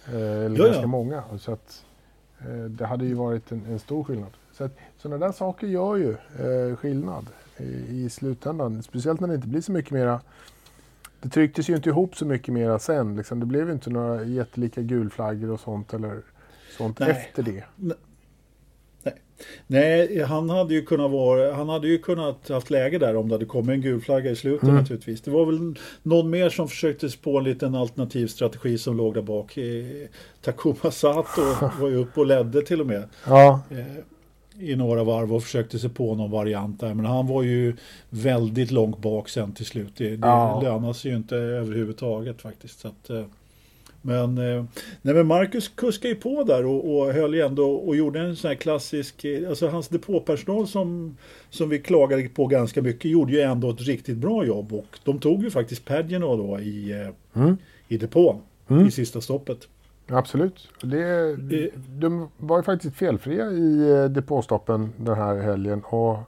Eh, eller ja, ganska många. Så att, eh, det hade ju varit en, en stor skillnad. Så att, sådana där saker gör ju eh, skillnad i, i slutändan. Speciellt när det inte blir så mycket mera det trycktes ju inte ihop så mycket mera sen. Liksom. Det blev ju inte några jättelika gulflaggor och sånt eller sånt Nej. efter det. Nej, han hade ju kunnat vara, han hade ju kunnat haft läge där om det hade kommit en gul flagga i slutet mm. naturligtvis. Det var väl någon mer som försökte spå en liten alternativ strategi som låg där bak. Takuma Sato var ju uppe och ledde till och med. Ja. Eh, I några varv och försökte sig på någon variant där. Men han var ju väldigt långt bak sen till slut. Det, det ja. lönar sig ju inte överhuvudtaget faktiskt. Så att, eh, men, eh, nej, men Marcus kuskade ju på där och, och höll igen då och gjorde en sån här klassisk, eh, alltså hans depåpersonal som, som vi klagade på ganska mycket gjorde ju ändå ett riktigt bra jobb och de tog ju faktiskt Pagino då i, eh, mm. i depån mm. i sista stoppet. Absolut. Det, de var ju faktiskt felfria i depåstoppen den här helgen. Och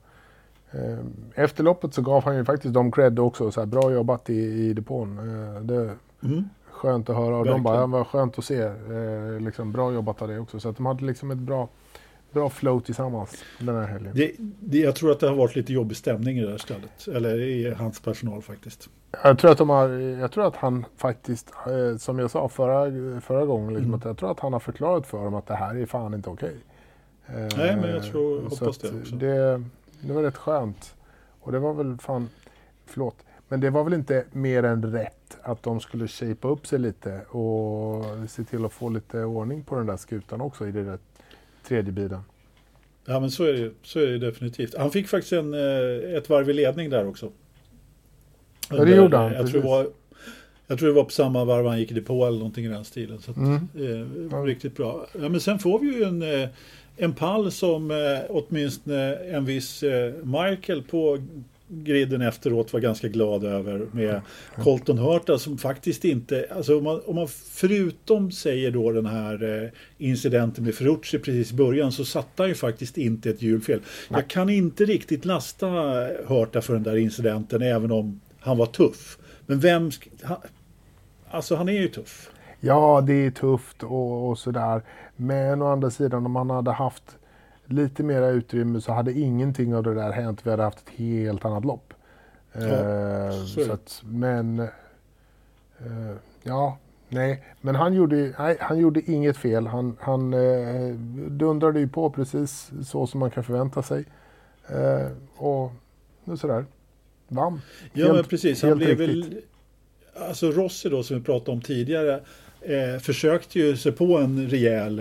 efter loppet så gav han ju faktiskt dem cred också. Så här, bra jobbat i, i depån. det, mm skönt att höra. Och de bara, ja, vad skönt att se. Eh, liksom, bra jobbat av det också. Så att de hade liksom ett bra, bra flow tillsammans den här helgen. Det, det, jag tror att det har varit lite jobbig stämning i det här stället. Eller i hans personal faktiskt. Jag tror att, de har, jag tror att han faktiskt, eh, som jag sa förra, förra gången, liksom, mm. att jag tror att han har förklarat för dem att det här är fan inte okej. Nej, men jag tror, Eh, hoppas det också. Det, det var rätt skönt. Och det var väl fan, förlåt, men det var väl inte mer än rätt att de skulle shapea upp sig lite och se till att få lite ordning på den där skutan också i den där tredje bilen. Ja, men så är det, så är det definitivt. Han fick faktiskt en, eh, ett varv i ledning där också. Ja, det gjorde han, Jag tror, det var, jag tror det var på samma varv han gick i depå eller någonting i den stilen. Så att, Mm. eh. Riktigt bra. Ja, men sen får vi ju en, eh, en pall som eh, åtminstone en viss eh, Michael på griden efteråt var ganska glad över med Colton Hurta som faktiskt inte, alltså om man, om man förutom säger då den här eh, incidenten med Ferrucci precis i början så satte han ju faktiskt inte ett hjulfel. Jag kan inte riktigt lasta Hurta för den där incidenten även om han var tuff. Men vem, han, alltså han är ju tuff. Ja, det är tufft och, och sådär. Men å andra sidan om man hade haft lite mera utrymme så hade ingenting av det där hänt. Vi hade haft ett helt annat lopp. Ja, Eh, så att, men, eh, ja, nej. Men han gjorde, nej, han gjorde inget fel. Han, han eh, dundrade ju på precis så som man kan förvänta sig. Eh, och och sådär. Vann. Ja, Helt- men precis. Han blev riktigt. väl... Alltså Rossi då, som vi pratade om tidigare, eh, försökte ju sig på en rejäl...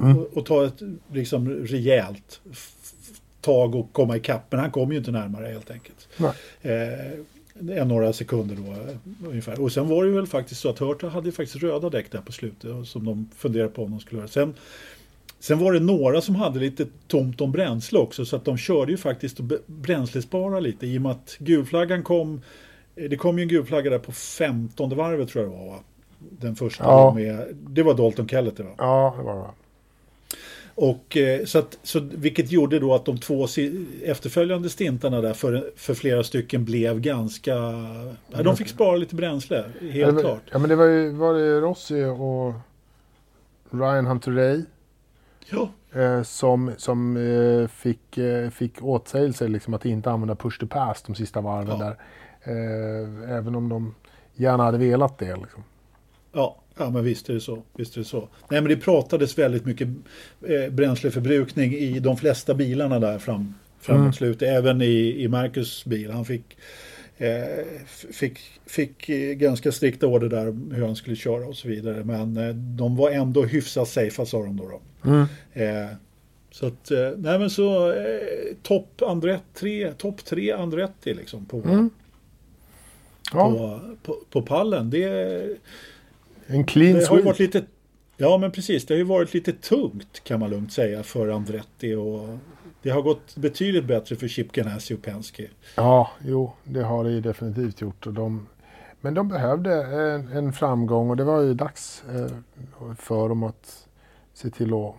Mm. och, och ta ett liksom rejält tag och komma ikapp. Men han kom ju inte närmare helt enkelt. Eh, en några sekunder då eh, ungefär. Och sen var det ju väl faktiskt så att Hurta hade ju faktiskt röda däck där på slutet som de funderade på om de skulle göra. Sen, sen var det några som hade lite tomt om bränsle också så att de körde ju faktiskt och bränslespara lite i och med att gulflaggan kom eh, det kom ju en gulflagga där på 15 varvet tror jag det var va? Den första Ja. med, det var Dalton Kellett det va? Ja, det var det. Och eh, så att, så, vilket gjorde då att de två efterföljande stintarna där för, för flera stycken blev ganska... Ja, de fick spara lite bränsle, Ja, helt det, klart. Ja, men det var ju var det Rossi och Ryan Hunter-Ray Ja, eh, som, som eh, fick, eh, fick åtsägelse liksom att inte använda push to pass de sista varven Ja. där. Eh, även om de gärna hade velat det. Liksom. ja, ja, men visst är det så. Visst är det så. Nej, men det pratades väldigt mycket eh, bränsleförbrukning i de flesta bilarna där fram, framåt Mm. slutet. Även i, i Marcus bil. Han fick, eh, fick, fick eh, ganska strikta order där hur han skulle köra och så vidare. Men eh, de var ändå hyfsat safea sa de då. då. Eh, så att, eh, nej men så eh, topp Andretti, topp tre Andretti liksom på, Mm. Ja, på, på, på pallen. Det, en clean det har ju varit lite, ja men precis, det har ju varit lite tungt kan man lugnt säga för Andretti och det har gått betydligt bättre för Chip Ganassi och Penske. Ja, jo, det har det ju definitivt gjort. Och de, men de behövde en, en framgång och det var ju dags eh, för dem att se till att,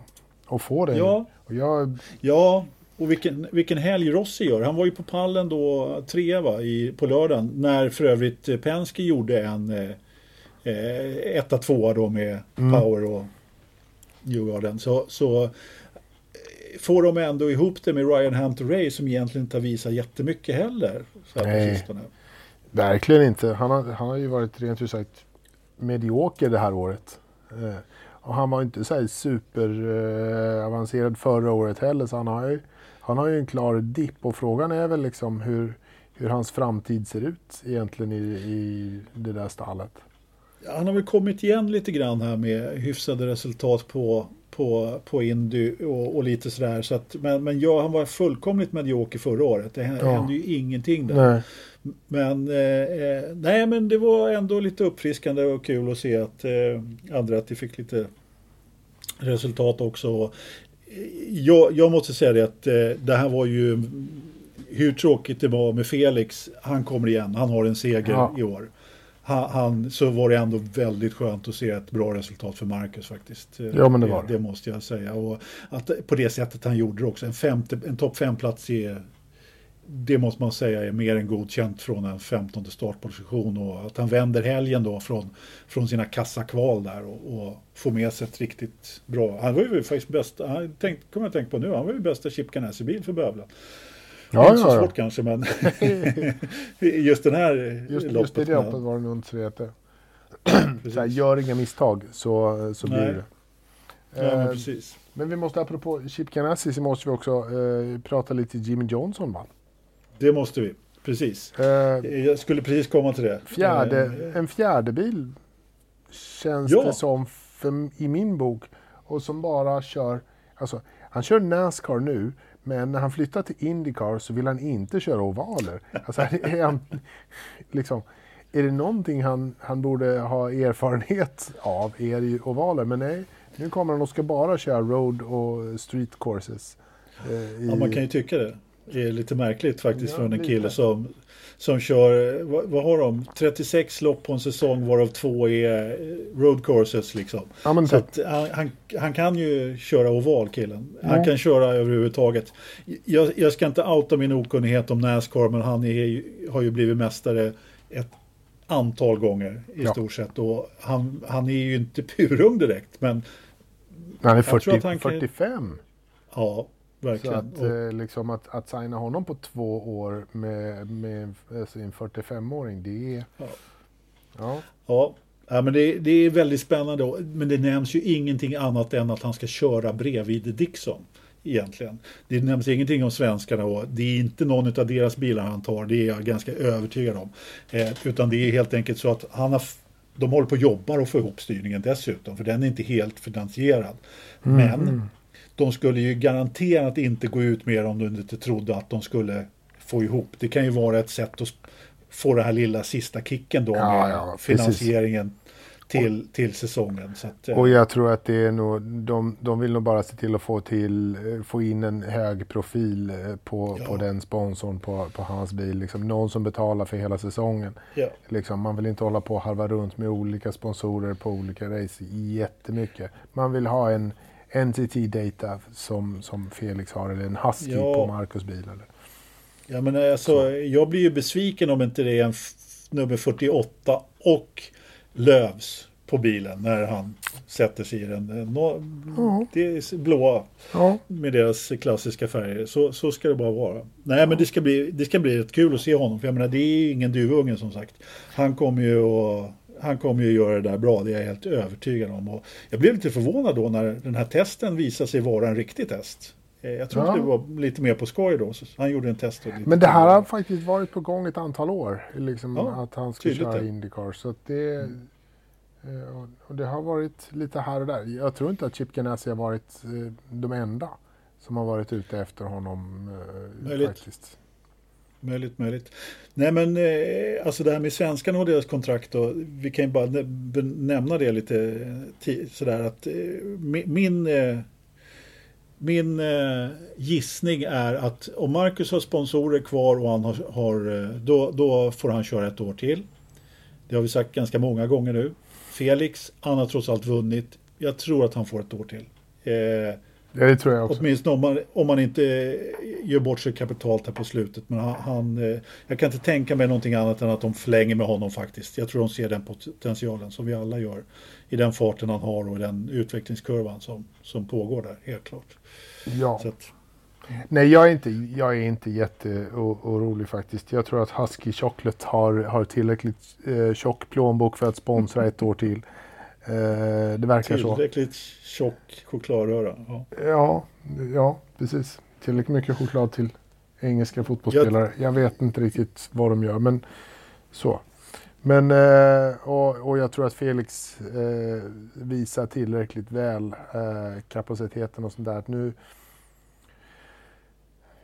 att få det. Ja, Och jag, ja och vilken, vilken helg Rossi gör. Han var ju på pallen då trea va, i, på lördagen när för övrigt Penske gjorde en eh, eh, etta tvåa då med Mm. Power och Newgarden. Så, så eh, får de ändå ihop det med Ryan Hunter Ray som egentligen inte har visat jättemycket heller. Så här på sistone. Verkligen inte. Han har, han har ju varit rent ut sagt medioker det här året. Eh, och han var inte så här super eh, avancerad förra året heller. Så han har ju, han har ju en klar dipp. Och frågan är väl liksom hur, hur hans framtid ser ut egentligen i, i det där stallet. Han har väl kommit igen lite grann här med hyfsade resultat på, på, på Indy och, och lite sådär. Så att, men, men ja, han var fullkomligt medioker förra året. Det hände Ja. ju ingenting där. Nej. Men, eh, eh, nej, men det var ändå lite uppfriskande och kul att se att eh, Andretti fick lite resultat också. Jag, jag måste säga det att eh, det här var ju hur tråkigt det var med Felix. Han kommer igen, han har en seger Ja. i år. Han, så var det ändå väldigt skönt att se ett bra resultat för Marcus faktiskt. Ja, men det var det. det. måste jag säga. Och att på det sättet han gjorde det också. En, femte, en topp fem-plats är det måste man säga är mer än godkänt från en 15 startposition och att han vänder helgen då från, från sina kassakval där och, och får med sig ett riktigt bra. Han var ju faktiskt han tänkt, kommer jag tänka på nu, han var ju bästa Chip Ganassi-bil för Bövlen. det är Ja, inte så ja, svårt ja. kanske men just den här Just, loppet. just i det loppet var det nog inte så precis. Så här, gör inga misstag så, så blir det. Ja, men Eh, precis. Men vi måste, apropå Chip Ganassi, så måste vi också eh, prata lite Jimmy Johnson va? Det måste vi. Precis. Eh, Jag skulle precis komma till det. fjärde, Eh, en fjärde bil känns Ja. det som för, i min bok. Och som bara kör, alltså han kör Nascar nu, men när han flyttar till Indycar så vill han inte köra ovaler. Alltså, är, han, liksom, är det någonting han, han borde ha erfarenhet av är det ju ovaler. Men nej, nu kommer han och ska bara köra road och street courses. eh, i- Ja, man kan ju tycka det. Det är lite märkligt faktiskt Ja, från en lite. kille som, som kör, vad, vad har de? 36 lopp på en säsong varav två är eh, road courses liksom. ja, Så att han, han, han kan ju köra oval killen. Han Ja. kan köra överhuvudtaget. Jag, jag ska inte outa min okunnighet om Nascar men han är, har ju blivit mästare ett antal gånger i Ja. stort sett. Och han, han är ju inte purung direkt men han är tror 40, att han kan- 45. ja, Så verkligen. att, Och- eh, liksom att, att signa honom på två år med, med alltså en 45-åring, det är... Ja. Ja. Ja, ja men det, det är väldigt spännande. Men det nämns ju ingenting annat än att han ska köra bredvid Dixon. Egentligen. Det nämns ingenting om svenskarna och det är inte någon av deras bilar han tar. Det är jag ganska övertygad om. Eh, utan det är helt enkelt så att han har, de håller på och jobbar och får ihop styrningen dessutom. För den är inte helt finansierad. Men de skulle ju garanterat inte gå ut mer om de inte trodde att de skulle få ihop. Det kan ju vara ett sätt att få den här lilla sista kicken då Ja, med ja, finansieringen till, till säsongen. Att, eh, Och jag tror att det är nog, de, de vill nog bara se till att få, till, eh, få in en hög profil eh, på, Ja. på den sponsorn på, på hans bil. Liksom, någon som betalar för hela säsongen. ja. Liksom, man vill inte hålla på och harva runt med olika sponsorer på olika race jättemycket. Man vill ha en NTT-data som, som Felix har eller en Husky Ja. på Marcus bil. Eller. Ja, men alltså, jag blir ju besviken om inte det är en nummer 48 och Lövs på bilen när han sätter sig i den. Nå, Ja. Det är blåa Ja, med deras klassiska färger. Så, så ska det bara vara. Nej, men det ska, bli, det ska bli rätt kul att se honom. För jag menar, det är ju ingen duvunge som sagt. Han kommer ju att han kommer ju göra det där bra, det är jag helt övertygad om. Och jag blev lite förvånad då när den här testen visade sig vara en riktig test. Eh, Jag trodde Ja. det var lite mer på skoj då. Så han gjorde en test. men det här har faktiskt varit på gång ett antal år. Liksom, Ja, att han tydligt köra. Mm. Indycar. Så att det, eh, och- det har varit lite här och där. Jag tror inte att Chip Ganassi har varit eh, de enda som har varit ute efter honom. Möjligt. Faktiskt. Möjligt, möjligt. Nej men eh, alltså det här med svenskarna och deras kontrakt då. Vi kan ju bara nämna det lite eh, sådär att eh, min eh, min eh, gissning är att om Marcus har sponsorer kvar och han har, har eh, då, då får han köra ett år till. Det har vi sagt ganska många gånger nu. Felix, han har trots allt vunnit. Jag tror att han får ett år till. Eh, Ja, det tror jag också. Åtminstone om man, om man inte gör bort sig kapitalt här på slutet. Men han, han, eh, jag kan inte tänka mig någonting annat än att de förlänger med honom faktiskt. Jag tror de ser den potentialen som vi alla gör. I den farten han har och den utvecklingskurvan som, som pågår där, helt klart. Ja. Att, Nej, jag är inte, jag är inte jätteorolig faktiskt. Jag tror att Husky Chocolate har, har tillräckligt eh, tjock plånbok för att sponsra ett år till. Eh, det verkar så. tillräckligt tjock chokladröra. Ja. Ja, ja, precis. Tillräckligt mycket choklad till engelska fotbollsspelare. Jag vet inte riktigt vad de gör, men så. Men, eh, och, och jag tror att Felix eh, visar tillräckligt väl kapaciteten och sånt där. Att nu,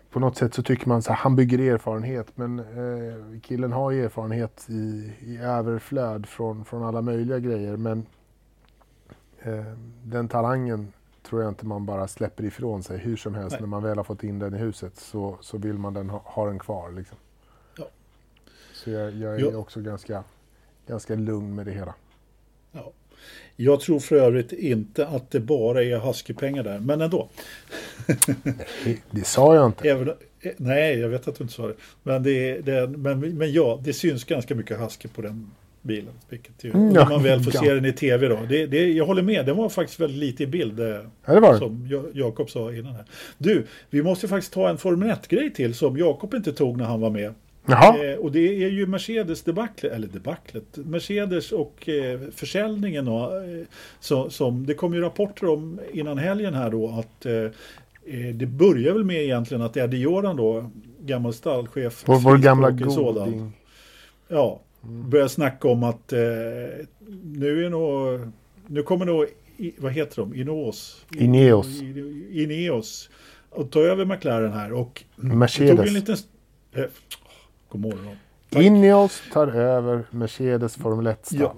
på något sätt så tycker man så här, han bygger erfarenhet, men eh, killen har ju erfarenhet i, i överflöd från, från alla möjliga grejer. Men den talangen tror jag inte man bara släpper ifrån sig hur som helst. Nej. När man väl har fått in den i huset så, så vill man den ha, ha den kvar. Liksom. Ja. Så jag, jag är Ja. också ganska, ganska lugn med det hela. Ja. Jag tror för övrigt inte att det bara är husky-pengar där, men ändå. Det, det sa jag inte. Även, eh, nej, jag vet att du inte sa det. Men, det, det, men, men ja, det syns ganska mycket husky på den bilen. Vilket ju, Mm, när man väl får ja. se den i tv då. Det, det, jag håller med, den var faktiskt väldigt lite i bild. eh, Ja, det var. Som Ja- Jakob sa innan här. Du, vi måste faktiskt ta en Formel 1-grej till som Jakob inte tog när han var med. Eh, och det är ju Mercedes debaclet, eller debaclet, Mercedes och eh, försäljningen och, eh, så, som, det kom ju rapporter om innan helgen här då att eh, eh, det börjar väl med egentligen att Eddie Jordan då, gammal stallchef, Vår, vår gamla goding. Ja, börjar snacka om att eh, nu är nog, nu kommer nog, vad heter de, Ineos? Ineos. Ineos. Och ta över McLaren här och tog Mercedes. en liten... Eh, god morgon. Tack. Ineos tar över Mercedes Formel 1-stall. Ja.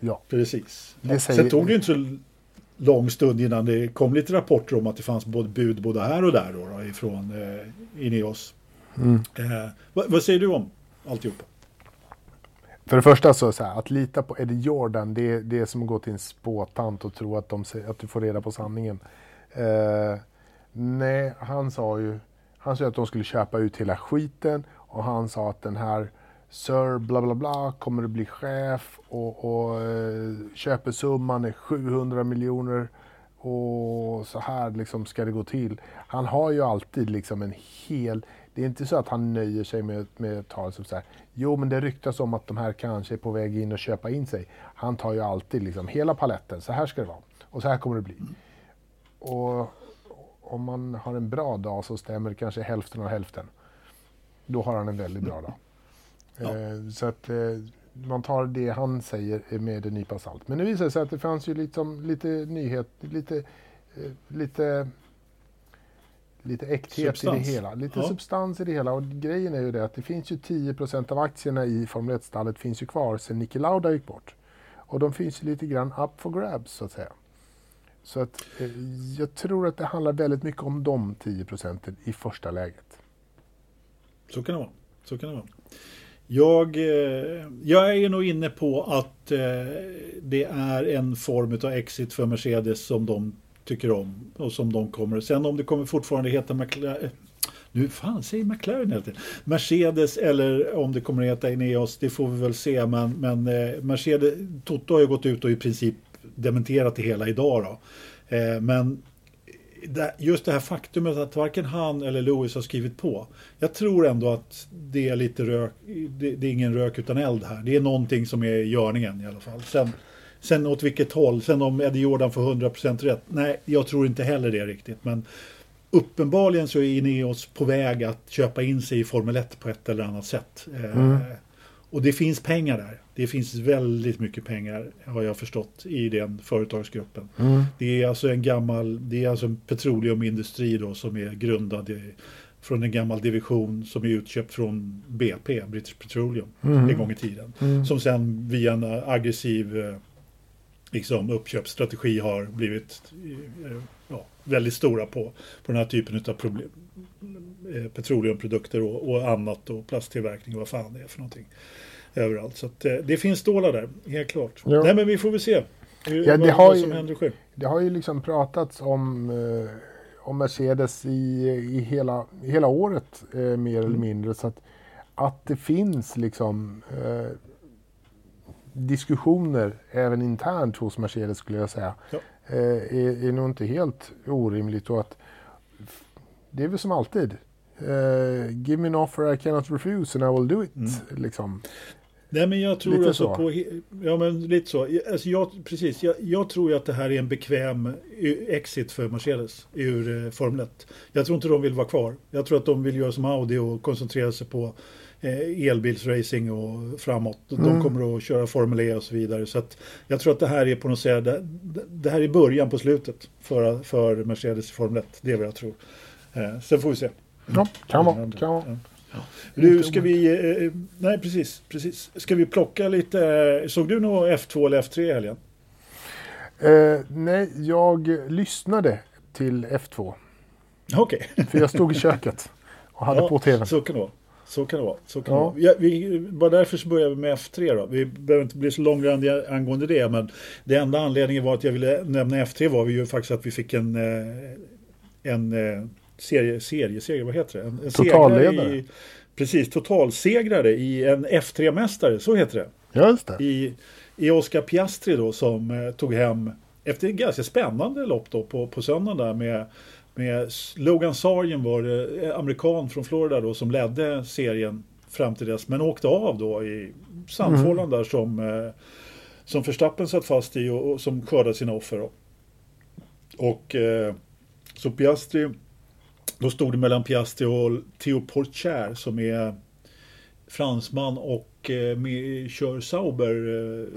Ja. Precis. Det säger- Sen tog det ju inte så lång stund innan det kom lite rapporter om att det fanns både bud både här och där då, då ifrån eh, Ineos. Mm. Eh, vad, vad säger du om alltihop? För det första så, så här, att lita på Eddie Jordan, det, det är som att gå till en spåtant och tro att, de, att du får reda på sanningen. Eh, nej, han sa ju han sa att de skulle köpa ut hela skiten och han sa att den här Sir bla bla bla kommer att bli chef och, och eh, köpesumman är 700 miljoner och så här liksom ska det gå till. Han har ju alltid liksom en hel... Det är inte så att han nöjer sig med, med tal som så här, jo men det ryktas om att de här kanske är på väg in och köpa in sig. Han tar ju alltid liksom hela paletten, så här ska det vara och så här kommer det bli. Och om man har en bra dag så stämmer det kanske hälften av hälften. Då har han en väldigt bra dag. Ja. Eh, så att eh, man tar det han säger med en nypa salt. Men det visar sig att det fanns ju liksom lite nyhet, lite, eh, lite, lite äkthet i det hela. Lite Ja. substans i det hela. Och grejen är ju det att det finns ju 10% av aktierna i Formel 1-stallet finns ju kvar sen Niki Lauda gick bort. Och de finns ju lite grann up for grabs så att säga. Så att eh, jag tror att det handlar väldigt mycket om de 10 procenten i första läget. Så kan det vara. Så kan det vara. Jag, eh, jag är nog inne på att eh, det är en form av exit för Mercedes som de tycker om och som de kommer. Sen om det kommer fortfarande heta McLaren, eh, nu fan säger McLaren hela tiden. Mercedes eller om det kommer att heta Ineos, det får vi väl se. Men, men eh, Mercedes, Toto har ju gått ut och i princip dementerat det hela idag då. Eh, men det- just det här faktumet att varken han eller Lewis har skrivit på. Jag tror ändå att det är lite rök, det, det är ingen rök utan eld här. Det är någonting som är i görningen i alla fall. Sen, sen åt vilket håll, sen om Eddie Jordan får 100% rätt. Nej, jag tror inte heller det riktigt. Men uppenbarligen så är Ineos på väg att köpa in sig i Formel 1 på ett eller annat sätt. Eh, Och det finns pengar där. Det finns väldigt mycket pengar har jag förstått i den företagsgruppen. Det är alltså en gammal, det är alltså en petroleumindustri då som är grundad i, från en gammal division som är utköpt från BP, British Petroleum, en gång i tiden. Som sen via en aggressiv eh, liksom, uppköpsstrategi har blivit eh, ja, väldigt stora på, på den här typen av problem, eh, petroleumprodukter och, och annat och plasttillverkning och vad fan det är för någonting. Överallt. Så att, eh, det finns stålar där, helt klart. Ja. Nej men vi får väl se hur, Ja, det vad, har vad ju- som händer och sker. Det har ju liksom pratats om, eh, om Mercedes i, i, hela, hela året eh, mer eller mindre. Så att, att det finns liksom eh, diskussioner även internt hos Mercedes skulle jag säga. Ja. Eh, är, är nog inte helt orimligt. Och att, det är väl som alltid. Eh, give me an offer I cannot refuse and I will do it. Mm. Liksom. Nej men jag tror Lite alltså så. på, ja men lite så. Alltså jag, precis, jag, jag tror ju att det här är en bekväm eh, exit för Mercedes ur eh, Formel 1. Jag tror inte de vill vara kvar. Jag tror att de vill göra som Audi och koncentrera sig på elbilsracing och framåt. De Mm. kommer att köra Formel E och så vidare. Så att jag tror att det här är på något sätt, det, det här är början på slutet för, för Mercedes i Formel 1. Det är vad jag tror. Eh, sen får vi se. Ja, kan vara. Kan vara. Du, ska vi... Eh, nej, precis, precis. Ska vi plocka lite... eh, Såg du nog F2 eller F3 i helgen? Eh, nej, jag lyssnade till F2. Okej, För jag stod i köket och hade Ja, på tvn. så kan det vara. Så kan det vara. Så kan Ja. det vara. Vi, bara därför så börjar vi med F3 då. Vi behöver inte bli så långrandiga angående det. Men det enda anledningen var att jag ville nämna F3 var ju faktiskt att vi fick en, eh, en eh, serie, serieseger, vad heter det? En, en Totalledare. I, precis, totalsegrare i en F3-mästare, så heter det. Just det. i, i Oscar Piastri då som eh, tog hem efter ett ganska spännande lopp då på, på söndagen där med, med Logan Sargent var det, eh, amerikan från Florida då som ledde serien fram till dess. Men åkte av då i sandfållan där som, eh, som Verstappen satt fast i och, och som skördade sina offer. Då. Och eh, så Piastri, då stod det mellan Piastri och Theo Porcher som är fransman och eh, med, kör Sauber,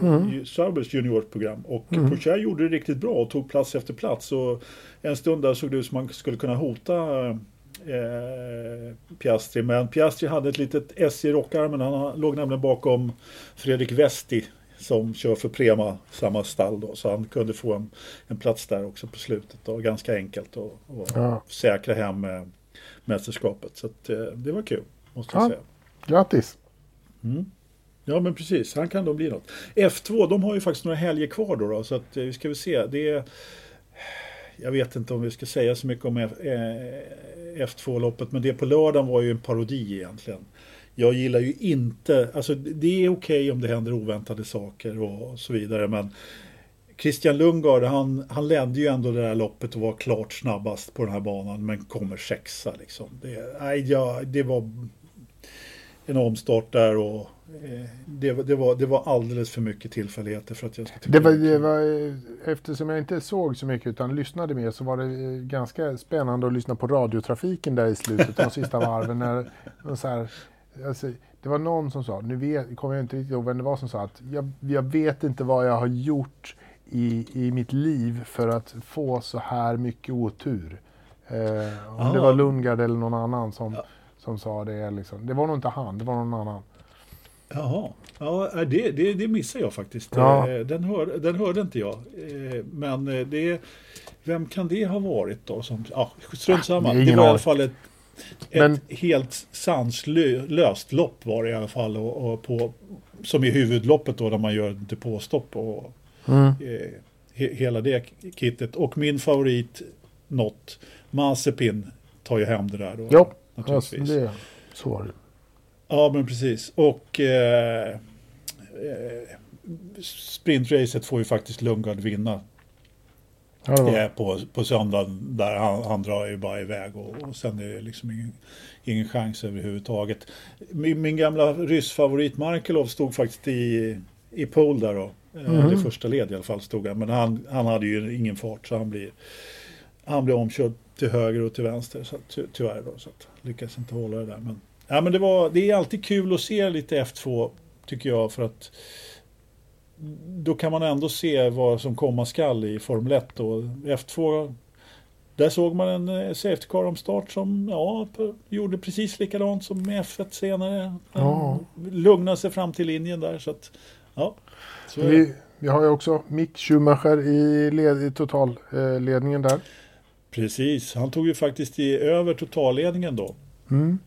eh, Mm. Saubers juniorprogram. Och Mm. Porcher gjorde det riktigt bra och tog plats efter plats. Och en stund där såg det ut som man skulle kunna hota eh, Piastri. Men Piastri hade ett litet S i rockarmen. Han låg nämligen bakom Fredrik Westi som kör för Prema, samma stall då. Så han kunde få en, en plats där också på slutet. Då. Ganska enkelt att och Ja. säkra hem eh, mästerskapet. Så att, eh, det var kul, måste jag Ja. säga. Grattis! Mm. Ja men precis, han kan då bli något. F2, de har ju faktiskt några helger kvar då, då så att eh, vi ska väl se. Det är, jag vet inte om vi ska säga så mycket om F2-loppet, eh, men det på lördagen var ju en parodi egentligen. Jag gillar ju inte, alltså det är okej om det händer oväntade saker och så vidare, men Christian Lundgaard, han, han ledde ju ändå det där loppet och var klart snabbast på den här banan, men kommer sexa liksom. Det, nej, ja, det var en omstart där och det, var- det, var, det var alldeles för mycket tillfälligheter för att jag tycka Det var, det var, eh, eftersom jag inte såg så mycket utan lyssnade mer så var det eh, ganska spännande att lyssna på radiotrafiken där i slutet, de sista varven. När, så här, alltså, det var någon som sa, nu vet, kommer jag inte riktigt ihåg vem det var som sa att jag, jag vet inte vad jag har gjort i, i mitt liv för att få så här mycket otur. Eh, om Ah. det var Lundgard eller någon annan som, Ja. som sa det. Liksom. Det var nog inte han, det var någon annan. Jaha, ja, äh, det, det, det missar jag faktiskt. Ja. Eh, Den, hör, den hörde inte jag. Eh, Men eh, det, vem kan det ha varit då? Som, ja, strunt samma. det Det var i alla fall ett, ett Men- helt sanslöst lopp var det i alla fall. Och, och på, som i huvudloppet då när man gör depåstopp och Mm. eh, he, hela det kittet. Och min favorit, Not, Mazepin tar ju hem det där då. Ja, alltså, naturligtvis. det, så var det. Ja, men precis. Och eh, eh, sprintracet får ju faktiskt Lundgaard vinna Ja, det eh, på, på söndagen. Där han, han drar ju bara iväg och, och sen är det liksom ingen, ingen chans överhuvudtaget. Min, min gamla ryssfavorit Markelov stod faktiskt i, i pole där då. Mhm. Det första led i alla fall stod han. Men han, han hade ju ingen fart så han blir, han blir omkörd till höger och till vänster. Så att, ty, tyvärr då. Så att, lyckas inte hålla det där. Men, ja, men det, var, det är alltid kul att se lite F2 tycker jag. För att då kan man ändå se vad som komma skall i Formel 1. Och F2, där såg man en eh, Safety Car om start som ja, gjorde precis likadant som med F1 senare. Ja. Lugnade sig fram till linjen där. Så att, ja, så. Vi, vi har ju också Mick Schumacher i, led, i totalledningen där. Precis, han tog ju faktiskt i över totalledningen då. Mm.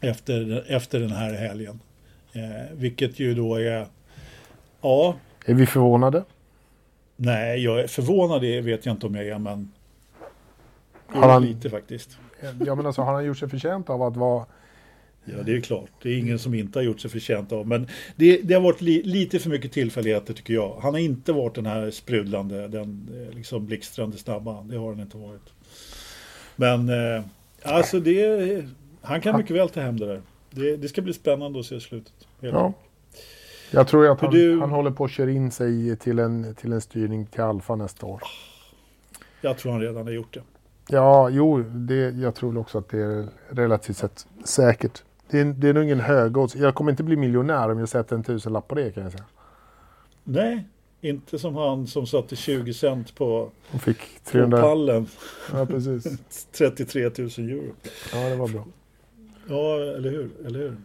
Efter, efter den här helgen. Eh, vilket ju då är, ja, Är vi förvånade? nej, jag är förvånad, det vet jag inte om jag är, men Har han- lite faktiskt. Ja, men alltså, har han gjort sig förtjänt av att vara... Ja, det är klart. Det är ingen som inte har gjort sig förtjänt av. Men det, det har varit li, lite för mycket tillfälligheter tycker jag. Han har inte varit den här sprudlande, den eh, liksom blixtrande snabba. Det har han inte varit. Men eh, alltså det, han kan mycket väl ta hem det där. Det, det ska bli spännande att se slutet. Helt Ja. Jag tror att han, du- han håller på att köra in sig till en, till en styrning till Alfa nästa år. Jag tror han redan har gjort det. Ja, jo, det, jag tror också att det är relativt sett säkert. Det är, det är nog ingen högodds. Jag kommer inte bli miljonär om jag sätter en tusenlapp på det kan jag säga. Nej, inte som han som satte 20 cent på, fick på 300... pallen. Ja, precis. 33 000 euro. Ja, det var bra. Ja, eller hur? Eller hur?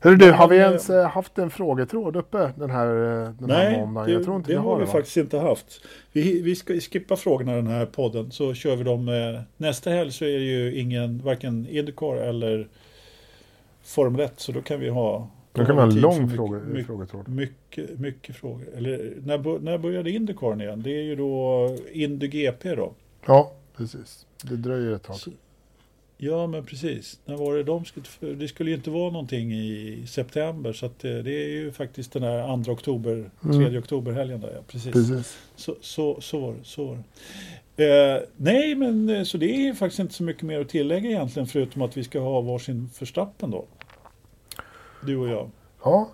Hörru du, har vi Men, ens eh, haft en frågetråd uppe den här, eh, den här Nej, måndagen? det, Jag tror inte det vi har har vi va? faktiskt inte haft. Vi, vi ska skippa frågorna i den här podden så kör vi dem. Eh, nästa helg så är det ju ingen, varken Indycar eller Formel 1 så då kan vi ha Då kan vi ha en lång mycket- fråga, mycket, frågetråd. mycket, mycket frågor. Eller när, när började Indycar igen? Det är ju då Indy GP då. Ja, precis. Det dröjer ett tag. Så- Ja men precis. När var det de skulle, det skulle ju inte vara någonting i september så att eh, det är ju faktiskt den här 2 oktober, 3 Mm. oktober helgen där ja, precis. Precis. Så, så, så var det. Så var det. Eh, nej, men eh, så det är faktiskt inte så mycket mer att tillägga egentligen förutom att vi ska ha varsin förstappen då. du och jag. Ja,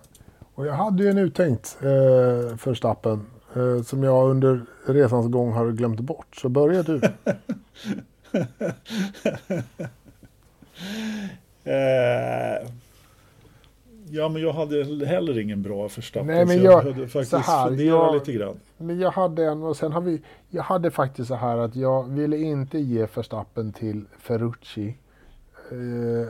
och jag hade ju en uttänkt eh, för Stappen eh, som jag under resans gång har glömt bort. Så börja du. Eh, ja, men jag hade heller ingen bra Verstappen. Nej, men jag- jag behövde faktiskt här, jag- lite grann. Men jag hade en och sen har vi... Jag hade faktiskt så här att jag ville inte ge Verstappen till Ferrucci. Eh,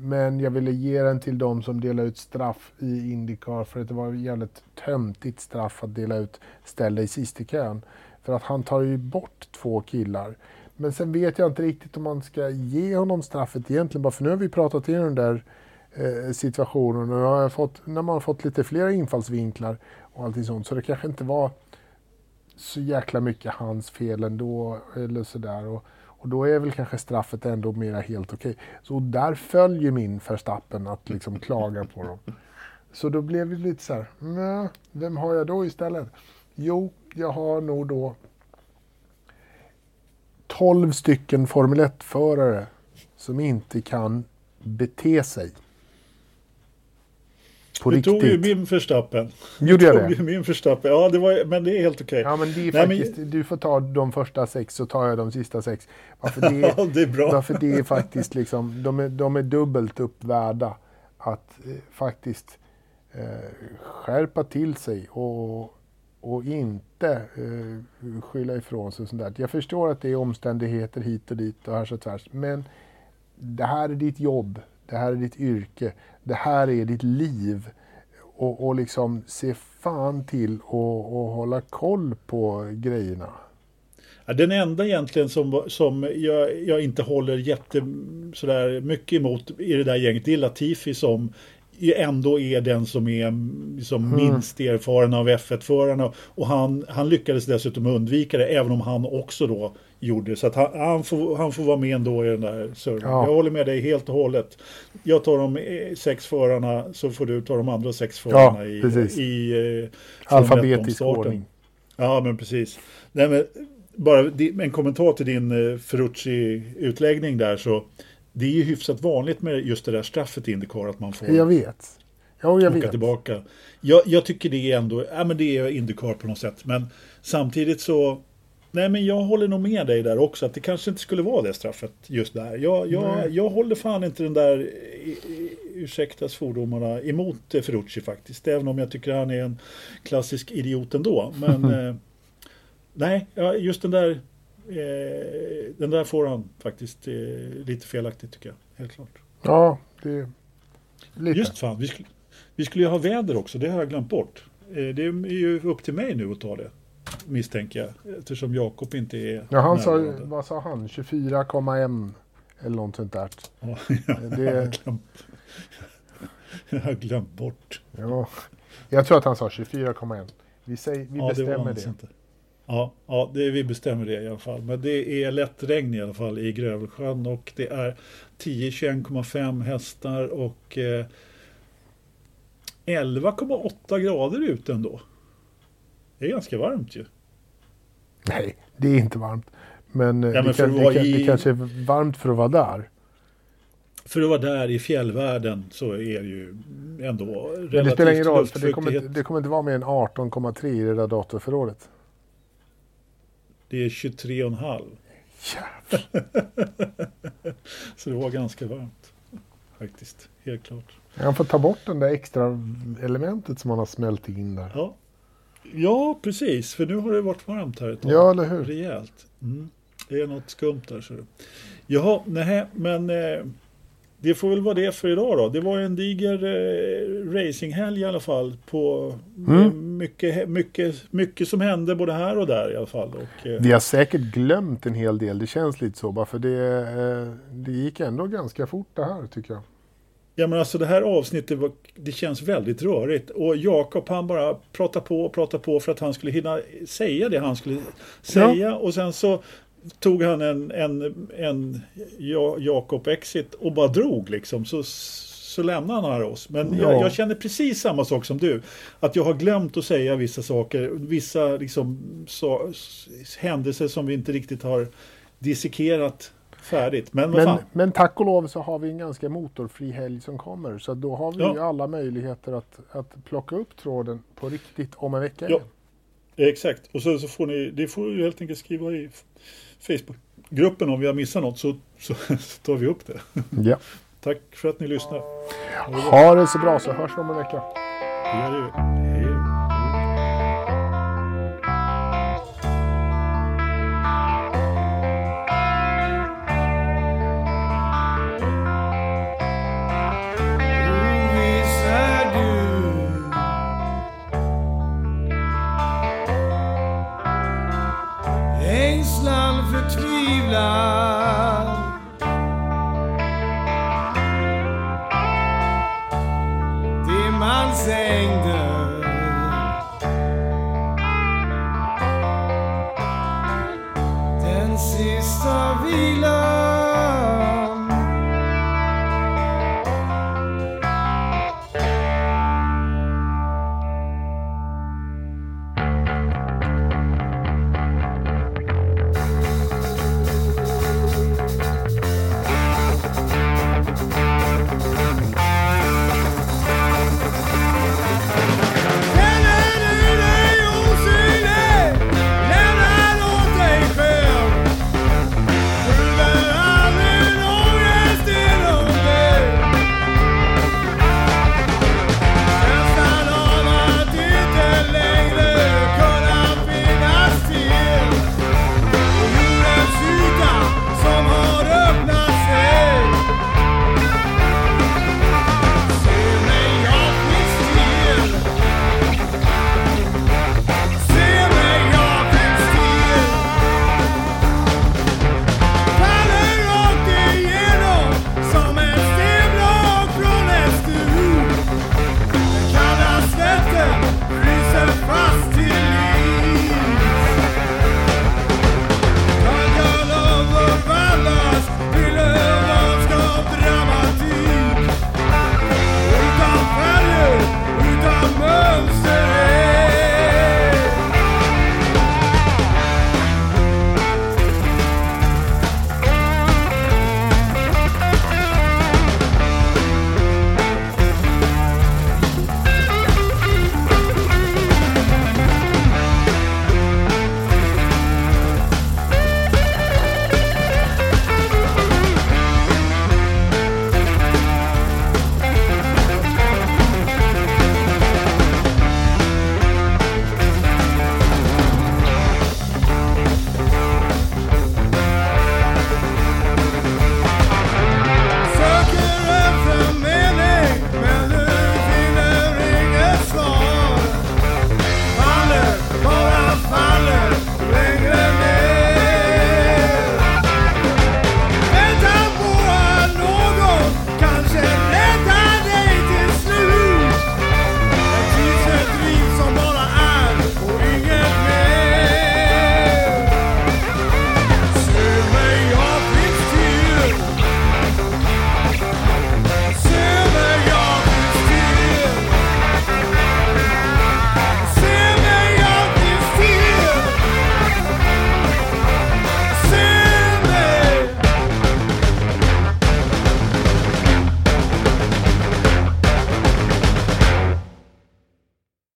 men jag ville ge den till de som delar ut straff i Indycar för att det var ett jävligt töntigt straff att dela ut ställ dig sist i kön. För att han tar ju bort två killar. Men sen vet jag inte riktigt om man ska ge honom straffet egentligen. Bara för nu har vi pratat igenom den där eh, situationen och har fått, när man har fått lite fler infallsvinklar och allting sånt. Så det kanske inte var så jäkla mycket hans fel ändå. Eller sådär. Och, och då är väl kanske straffet ändå mera helt okej. Så där följer min Verstappen att liksom klaga på dem. Så då blev det lite så här, vem har jag då istället? Jo, jag har nog då 12 stycken Formel 1-förare som inte kan bete sig. På Du riktigt. tog ju min Verstappen. Gjorde Du jag tog det? ju min Verstappen. Ja, det var, men det är helt okej. Ja, men det är Nej, men- faktiskt, du får ta de första sex så tar jag de sista sex. Varför det, Ja, det är bra. varför det är faktiskt liksom, de är, de är dubbelt upp värda att eh, faktiskt eh, skärpa till sig och, och inte eh, skylla ifrån sig. Och sånt där. Jag förstår att det är omständigheter hit och dit och här så tvärs. Men det här är ditt jobb. Det här är ditt yrke. Det här är ditt liv. Och, och liksom se fan till och, och hålla koll på grejerna. Den enda egentligen som, som jag, jag inte håller jätte sådär mycket emot i det där gänget, det är Latifi som ändå är den som är liksom Mm. minst erfaren av F1-förarna. Och han, han lyckades dessutom undvika det, även om han också då gjorde det. Så att han, han, får, han får vara med ändå i den där surren. Ja. Jag håller med dig helt och hållet. Jag tar de eh, sex förarna, så får du ta de andra sex förarna i, precis. i eh, Alfabetisk 1-omstarten. ordning. Ja, men precis. Nej, men bara en kommentar till din eh, Ferrucci-utläggning där så det är ju hyfsat vanligt med just det där straffet i Indycar att man får Jag vet. Ja, jag åka vet. tillbaka. Jag, jag tycker det är ändå, ja men det är Indycar på något sätt. Men samtidigt så, nej men jag håller nog med dig där också att det kanske inte skulle vara det straffet just där. Jag, jag, jag håller fan inte den där, ursäkta svordomarna, emot eh, Ferrucci faktiskt. Även om jag tycker han är en klassisk idiot ändå. Men eh, nej, just den där, eh, den där får han faktiskt eh, lite felaktigt tycker jag. Helt klart. Ja, det... Lite. Just fan, vi skulle, vi skulle ju ha väder också, det har jag glömt bort. Eh, Det är ju upp till mig nu att ta det, misstänker jag. Eftersom Jakob inte är Ja, han sa, närvarande. vad sa han? 24,1 eller något sånt där. Ja, Det- jag, har glömt, jag har glömt bort. Ja. Jag tror att han sa 24,1. Vi, säger, vi ja, bestämmer var det. Ja, ja det, vi bestämmer det i alla fall. Men det är lätt regn i alla fall i Grövelsjön och det är 10-21,5 hästar och eh, 11,8 grader ute ändå. Det är ganska varmt ju. Nej, det är inte varmt. Men, eh, Ja, men det, kan, det, kan, i- det kanske är varmt för att vara där. För att vara där i fjällvärlden så är det ju ändå relativt Men det spelar ingen roll, för det kommer, det kommer inte vara mer än 18,3 i det där datorförrådet. Det är 23,5. Jävlar. Så det var ganska varmt. Faktiskt, helt klart. Han får ta bort den där extra elementet som han har smält in där. Ja, ja precis. För nu har det varit varmt här ett tag. Ja, eller hur? Rejält. Mm. Det är något skumt där. Så. Jaha, nej, men eh, det får väl vara det för idag då. Det var en diger eh, racinghelg i alla fall. På Mm. mycket, mycket, mycket som hände både här och där i alla fall. Och, eh, Vi har säkert glömt en hel del. Det känns lite så. Bara för det, eh, det gick ändå ganska fort det här tycker jag. Ja men alltså det här avsnittet var, det känns väldigt rörigt och Jakob han bara pratar på och pratar på för att han skulle hinna säga det han skulle säga och sen så tog han en, en, en Ja- Jakob exit och bara drog liksom så, så lämnade han oss. Men jag, Ja. jag känner precis samma sak som du. Att jag har glömt att säga vissa saker, vissa liksom, så, händelser som vi inte riktigt har dissekerat färdigt. Men Men, men tack och lov så har vi en ganska motorfri helg som kommer. Så då har vi Ja. ju alla möjligheter att, att plocka upp tråden på riktigt om en vecka Ja. Exakt. Och så, så får ni, det får ju helt enkelt skriva i Facebookgruppen om vi har missat något så, så, så tar vi upp det. Ja. Tack för att ni lyssnar. Ha det så bra så hörs vi om en vecka. Det gör vi. Hans ängder Den sista vilan